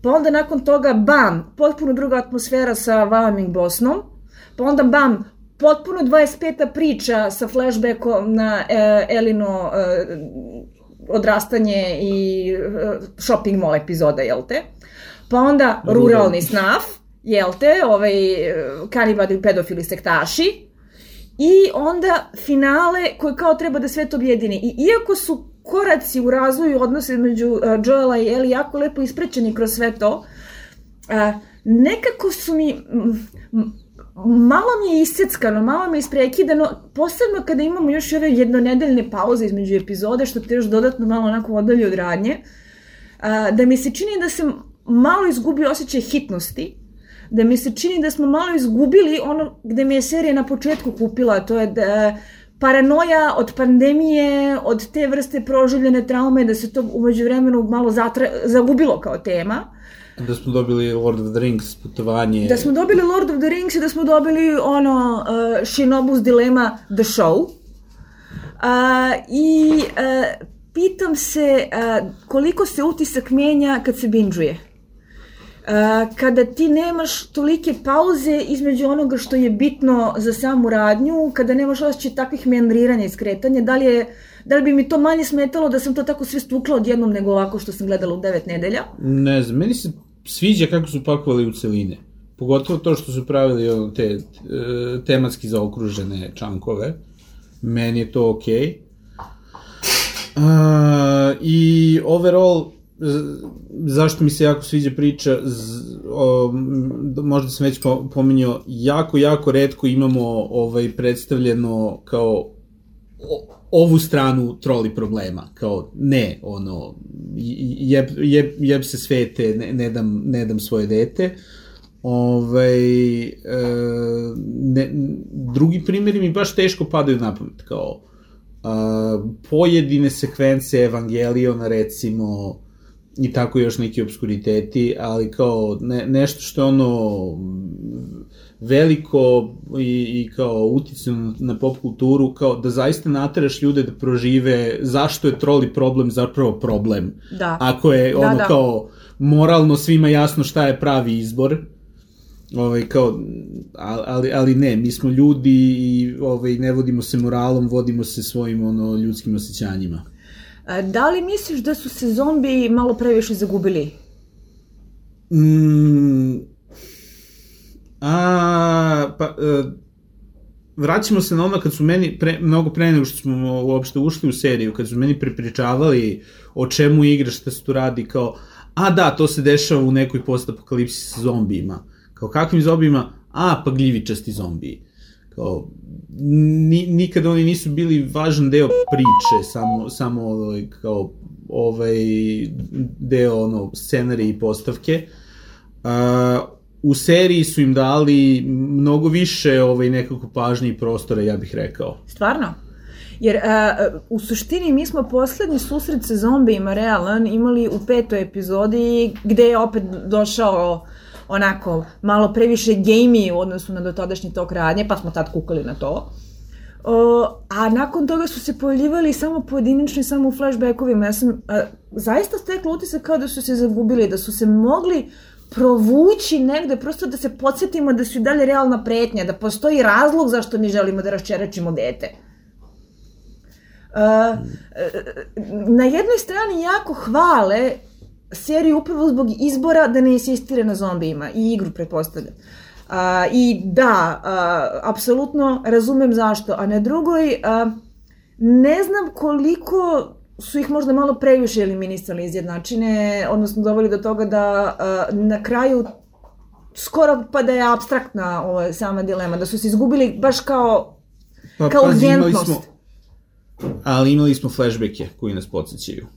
Speaker 1: pa onda nakon toga bam, potpuno druga atmosfera sa Wyoming Bosnom, pa onda bam, potpuno 25. priča sa flashbackom na e, Elino e, odrastanje i e, shopping mall epizoda, jel te? Pa onda ruralni snaf, jel te, ovaj, kanibadi pedofili sektaši, I onda finale koje kao treba da sve to objedini. I iako su koraci u razvoju odnose između uh, Joela i Ellie jako lepo isprećeni kroz sve to, uh, nekako su mi... malo mi je isceckano, malo mi je isprekidano, posebno kada imamo još ove jednonedeljne pauze između epizode, što te još dodatno malo onako odalje od radnje, uh, da mi se čini da se malo izgubi osjećaj hitnosti, da mi se čini da smo malo izgubili ono gde mi je serija na početku kupila, to je da paranoja od pandemije, od te vrste proživljene traume, da se to umeđu vremenu malo zatra, zagubilo kao tema.
Speaker 2: Da smo dobili Lord of the Rings putovanje.
Speaker 1: Da smo dobili Lord of the Rings i da smo dobili ono uh, Shinobu's Dilema The Show. Uh, I uh, pitam se uh, koliko se utisak menja kad se binđuje kada ti nemaš tolike pauze između onoga što je bitno za samu radnju, kada nemaš osjećaj takvih meandriranja i skretanja, da li, je, da li bi mi to manje smetalo da sam to tako sve stukla odjednom nego ovako što sam gledala u devet nedelja?
Speaker 2: Ne znam, meni se sviđa kako su pakovali u celine. Pogotovo to što su pravili te e, tematski zaokružene čankove. Meni je to okej. Okay. Uh, I overall, zašto mi se jako sviđa priča, z, o, možda sam već pominjao, jako, jako redko imamo ovaj predstavljeno kao o, ovu stranu troli problema, kao ne, ono, jeb, jeb, jeb se svete, ne, ne, dam, ne dam svoje dete, ovaj, e, ne, drugi primjeri mi baš teško padaju na pamet, kao, a, pojedine sekvence Evangeliona, recimo, i tako još neki obskuriteti, ali kao ne, nešto što je ono veliko i, i kao uticano na pop kulturu, kao da zaista nateraš ljude da prožive zašto je troli problem zapravo problem.
Speaker 1: Da.
Speaker 2: Ako je da, ono da, da. kao moralno svima jasno šta je pravi izbor, Ovaj, kao, ali, ali ne, mi smo ljudi i ovaj, ne vodimo se moralom, vodimo se svojim ono, ljudskim osjećanjima.
Speaker 1: Da li misliš da su se zombi malo previše zagubili?
Speaker 2: Mm, a, pa, e, vraćamo se na ono kad su meni, pre, mnogo pre nego što smo uopšte ušli u seriju, kad su meni prepričavali o čemu igra, šta se tu radi, kao, a da, to se dešava u nekoj postapokalipsi sa zombijima. Kao, kakvim zombijima? A, pa gljivičasti zombiji. Kao, ni, nikad oni nisu bili važan deo priče, samo, samo kao ovaj deo ono, scenarije i postavke. Uh, u seriji su im dali mnogo više ovaj, nekako pažnje i prostora, ja bih rekao.
Speaker 1: Stvarno? Jer uh, u suštini mi smo poslednji susret sa zombijima realan imali u petoj epizodi gde je opet došao onako malo previše gamey u odnosu na dotadašnji tok radnje, pa smo tad kukali na to. O, a nakon toga su se pojavljivali samo pojedinični, samo u flashbackovima. Ja sam a, zaista stekla utisak kao da su se zagubili, da su se mogli provući negde, prosto da se podsjetimo da su i dalje realna pretnja, da postoji razlog zašto mi želimo da raščeračimo dete. Uh, na jednoj strani jako hvale seriju upravo zbog izbora da ne insistire na zombijima i igru, pretpostavljam. Uh, I da, uh, apsolutno razumem zašto. A na drugoj, uh, ne znam koliko su ih možda malo previše eliminisali iz jednačine, odnosno doveli do toga da uh, na kraju skoro pa da je abstraktna ova sama dilema, da su se izgubili baš kao pa, kao pazi, imali smo,
Speaker 2: ali imali smo flashbacke koji nas podsjećaju.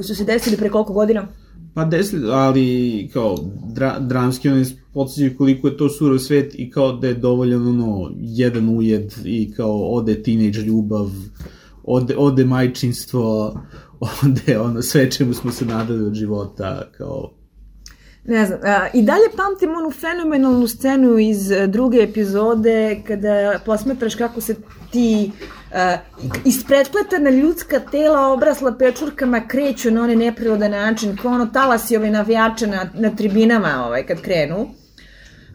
Speaker 1: Su se desili pre koliko godina?
Speaker 2: Pa desili, ali kao dra, dramski oni podsjećaju koliko je to surov svet i kao da je dovoljan ono jedan ujed i kao ode teenage ljubav ode, ode majčinstvo, ode ono, sve čemu smo se nadali od života, kao
Speaker 1: Ne znam, a, i dalje pamtim onu fenomenalnu scenu iz e, druge epizode kada posmetraš kako se ti ispretpletana ljudska tela obrasla pečurkama kreću na onaj neprirodan način, kao ono talasi ove navijače na, na tribinama ovaj, kad krenu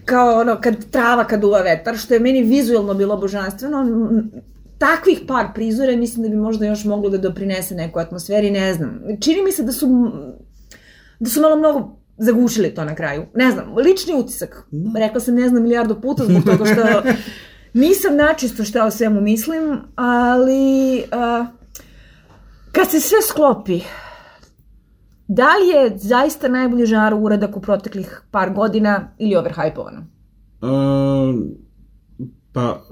Speaker 1: kao ono, kad trava kad uva vetar, što je meni vizualno bilo božanstveno, takvih par prizora mislim da bi možda još moglo da doprinese neku atmosferi, ne znam. Čini mi se da su da su malo mnogo zagušili to na kraju. Ne znam, lični utisak. Rekla sam ne znam milijardu puta zbog toga što nisam načisto šta o svemu mislim, ali uh, kad se sve sklopi, da li je zaista najbolji žar uradak u proteklih par godina ili overhypovano?
Speaker 2: Uh, pa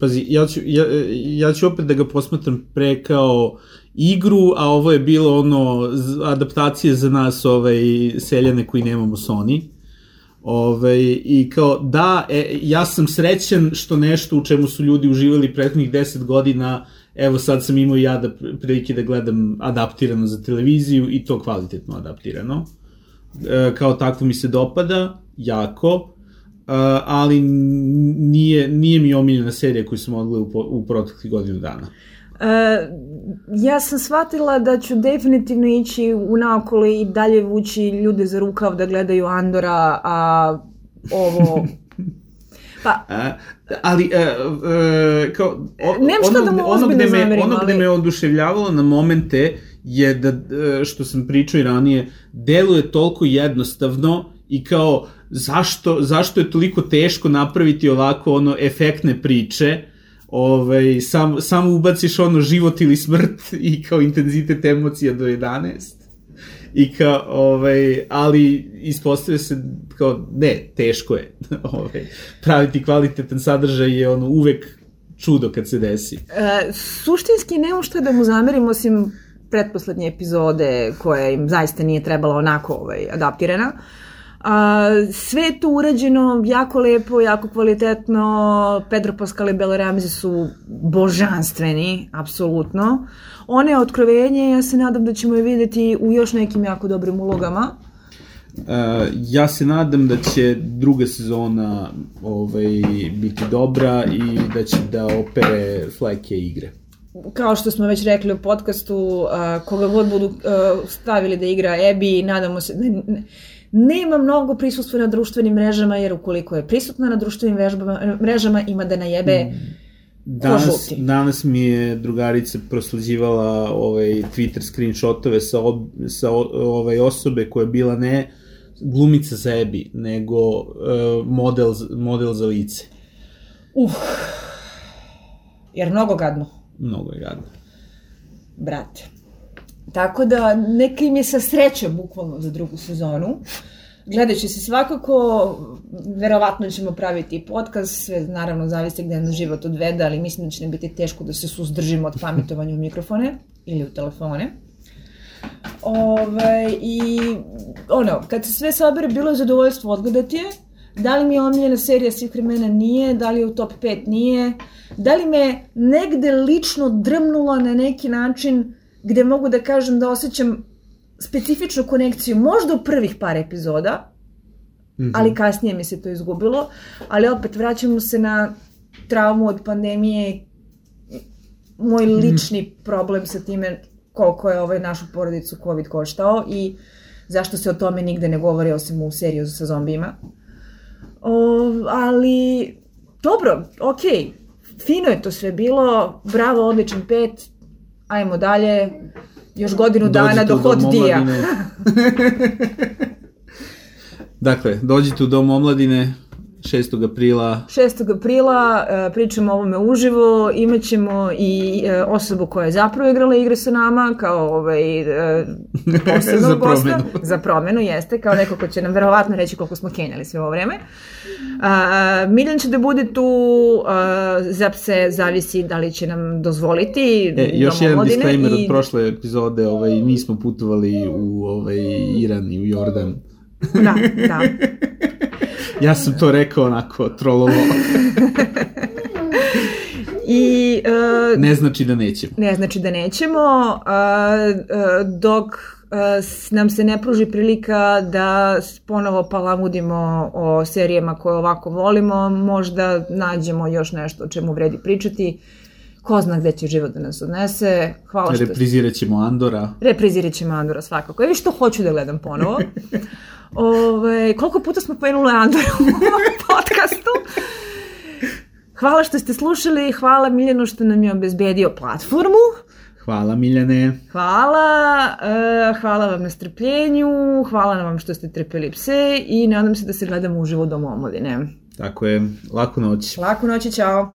Speaker 2: pazi, ja ću, ja, ja ću opet da ga posmatram pre kao igru, a ovo je bilo ono adaptacije za nas ovaj, seljane koji nemamo Sony. Ove, I kao, da, e, ja sam srećen što nešto u čemu su ljudi uživali prethodnih 10 godina, evo sad sam imao ja da prilike da gledam adaptirano za televiziju i to kvalitetno adaptirano. E, kao takvo mi se dopada, jako ali nije, nije mi omiljena serija koju sam odgledao u, u proteklih godinu dana.
Speaker 1: Uh, ja sam shvatila da ću definitivno ići u naokolo i dalje vući ljude za rukav da gledaju Andora, a ovo...
Speaker 2: Pa, a, ali uh, uh, kao
Speaker 1: o, ono, da mu ono gde me zamerim,
Speaker 2: ono gde ali... me oduševljavalo na momente je da što sam pričao i ranije deluje toliko jednostavno i kao zašto, zašto je toliko teško napraviti ovako ono efektne priče, ovaj, sam, samo ubaciš ono život ili smrt i kao intenzitet emocija do 11 i kao, ovaj, ali ispostavlja se kao, ne, teško je ovaj, praviti kvalitetan sadržaj je ono uvek čudo kad se desi.
Speaker 1: E, suštinski nema što da mu zamerim osim pretposlednje epizode koja im zaista nije trebala onako ovaj, adaptirana. Uh, A, sve je to urađeno jako lepo, jako kvalitetno. Pedro Pascal i Bela Ramsey su božanstveni, apsolutno. One otkrovenje, ja se nadam da ćemo je videti u još nekim jako dobrim ulogama.
Speaker 2: Uh, ja se nadam da će druga sezona ovaj, biti dobra i da će da opere fleke igre
Speaker 1: kao što smo već rekli u podcastu, uh, koga god budu uh, stavili da igra Ebi, nadamo se, ne, ne, nema mnogo prisustva na društvenim mrežama, jer ukoliko je prisutna na društvenim vežbama, mrežama, ima da najebe mm.
Speaker 2: Danas, danas mi je drugarica prosleđivala ovaj Twitter screenshotove sa, ob, sa ovaj osobe koja je bila ne glumica za Ebi, nego uh, model, model za lice.
Speaker 1: Uh, jer mnogo gadno.
Speaker 2: Mnogo je gadno.
Speaker 1: Brate. Tako da, neka im je sa sreće bukvalno za drugu sezonu. Gledat će se svakako, verovatno ćemo praviti podcast, sve naravno zavisi gde nas život odvede, ali mislim da će ne biti teško da se suzdržimo od pametovanja u mikrofone ili u telefone. Ove, I ono, kad se sve sabere, bilo je zadovoljstvo odgledati je. Da li mi je omiljena serija svih vremena? Nije. Da li je u top 5? Nije. Da li me negde lično drmnula na neki način gde mogu da kažem da osjećam specifičnu konekciju, možda u prvih par epizoda, mm -hmm. ali kasnije mi se to izgubilo, ali opet vraćamo se na traumu od pandemije, moj mhm. lični problem sa time koliko je ovaj našu porodicu COVID koštao i zašto se o tome nigde ne govori osim u seriju sa zombijima. O, ali, dobro, okej, okay. fino je to sve bilo, bravo, odličan pet, ajmo dalje, još godinu dođite dana do hot dija.
Speaker 2: dakle, dođite u dom omladine, 6. aprila.
Speaker 1: 6. aprila uh, pričamo o ovome uživo, imaćemo i uh, osobu koja je zapravo igrala igre sa nama, kao ovaj, uh, posebnog za gosta. Promenu. Za promenu, jeste, kao neko ko će nam verovatno reći koliko smo kenjali sve ovo vreme. Miljan će da bude tu, uh, za pse zavisi da li će nam dozvoliti.
Speaker 2: E, još jedan disclaimer i... od prošle epizode, ovaj, nismo putovali u ovaj, Iran i u Jordan.
Speaker 1: Da, da.
Speaker 2: ja sam to rekao onako, trolovo.
Speaker 1: I, uh,
Speaker 2: ne znači da nećemo.
Speaker 1: Ne znači da nećemo, uh, uh, dok uh, nam se ne pruži prilika da ponovo palamudimo o serijama koje ovako volimo, možda nađemo još nešto o čemu vredi pričati. Ko zna gde će život da nas odnese. Hvala
Speaker 2: što... Reprizirat ćemo Andora.
Speaker 1: Reprizirat ćemo Andora svakako. Evi što hoću da gledam ponovo. Ove, koliko puta smo pomenuli Andora u ovom podcastu. Hvala što ste slušali, hvala Miljanu što nam je obezbedio platformu.
Speaker 2: Hvala Miljane.
Speaker 1: Hvala, uh, hvala vam na strpljenju, hvala vam što ste trpeli pse i nadam se da se gledamo uživo do omladine.
Speaker 2: Tako je, laku noć.
Speaker 1: Laku noć, čao.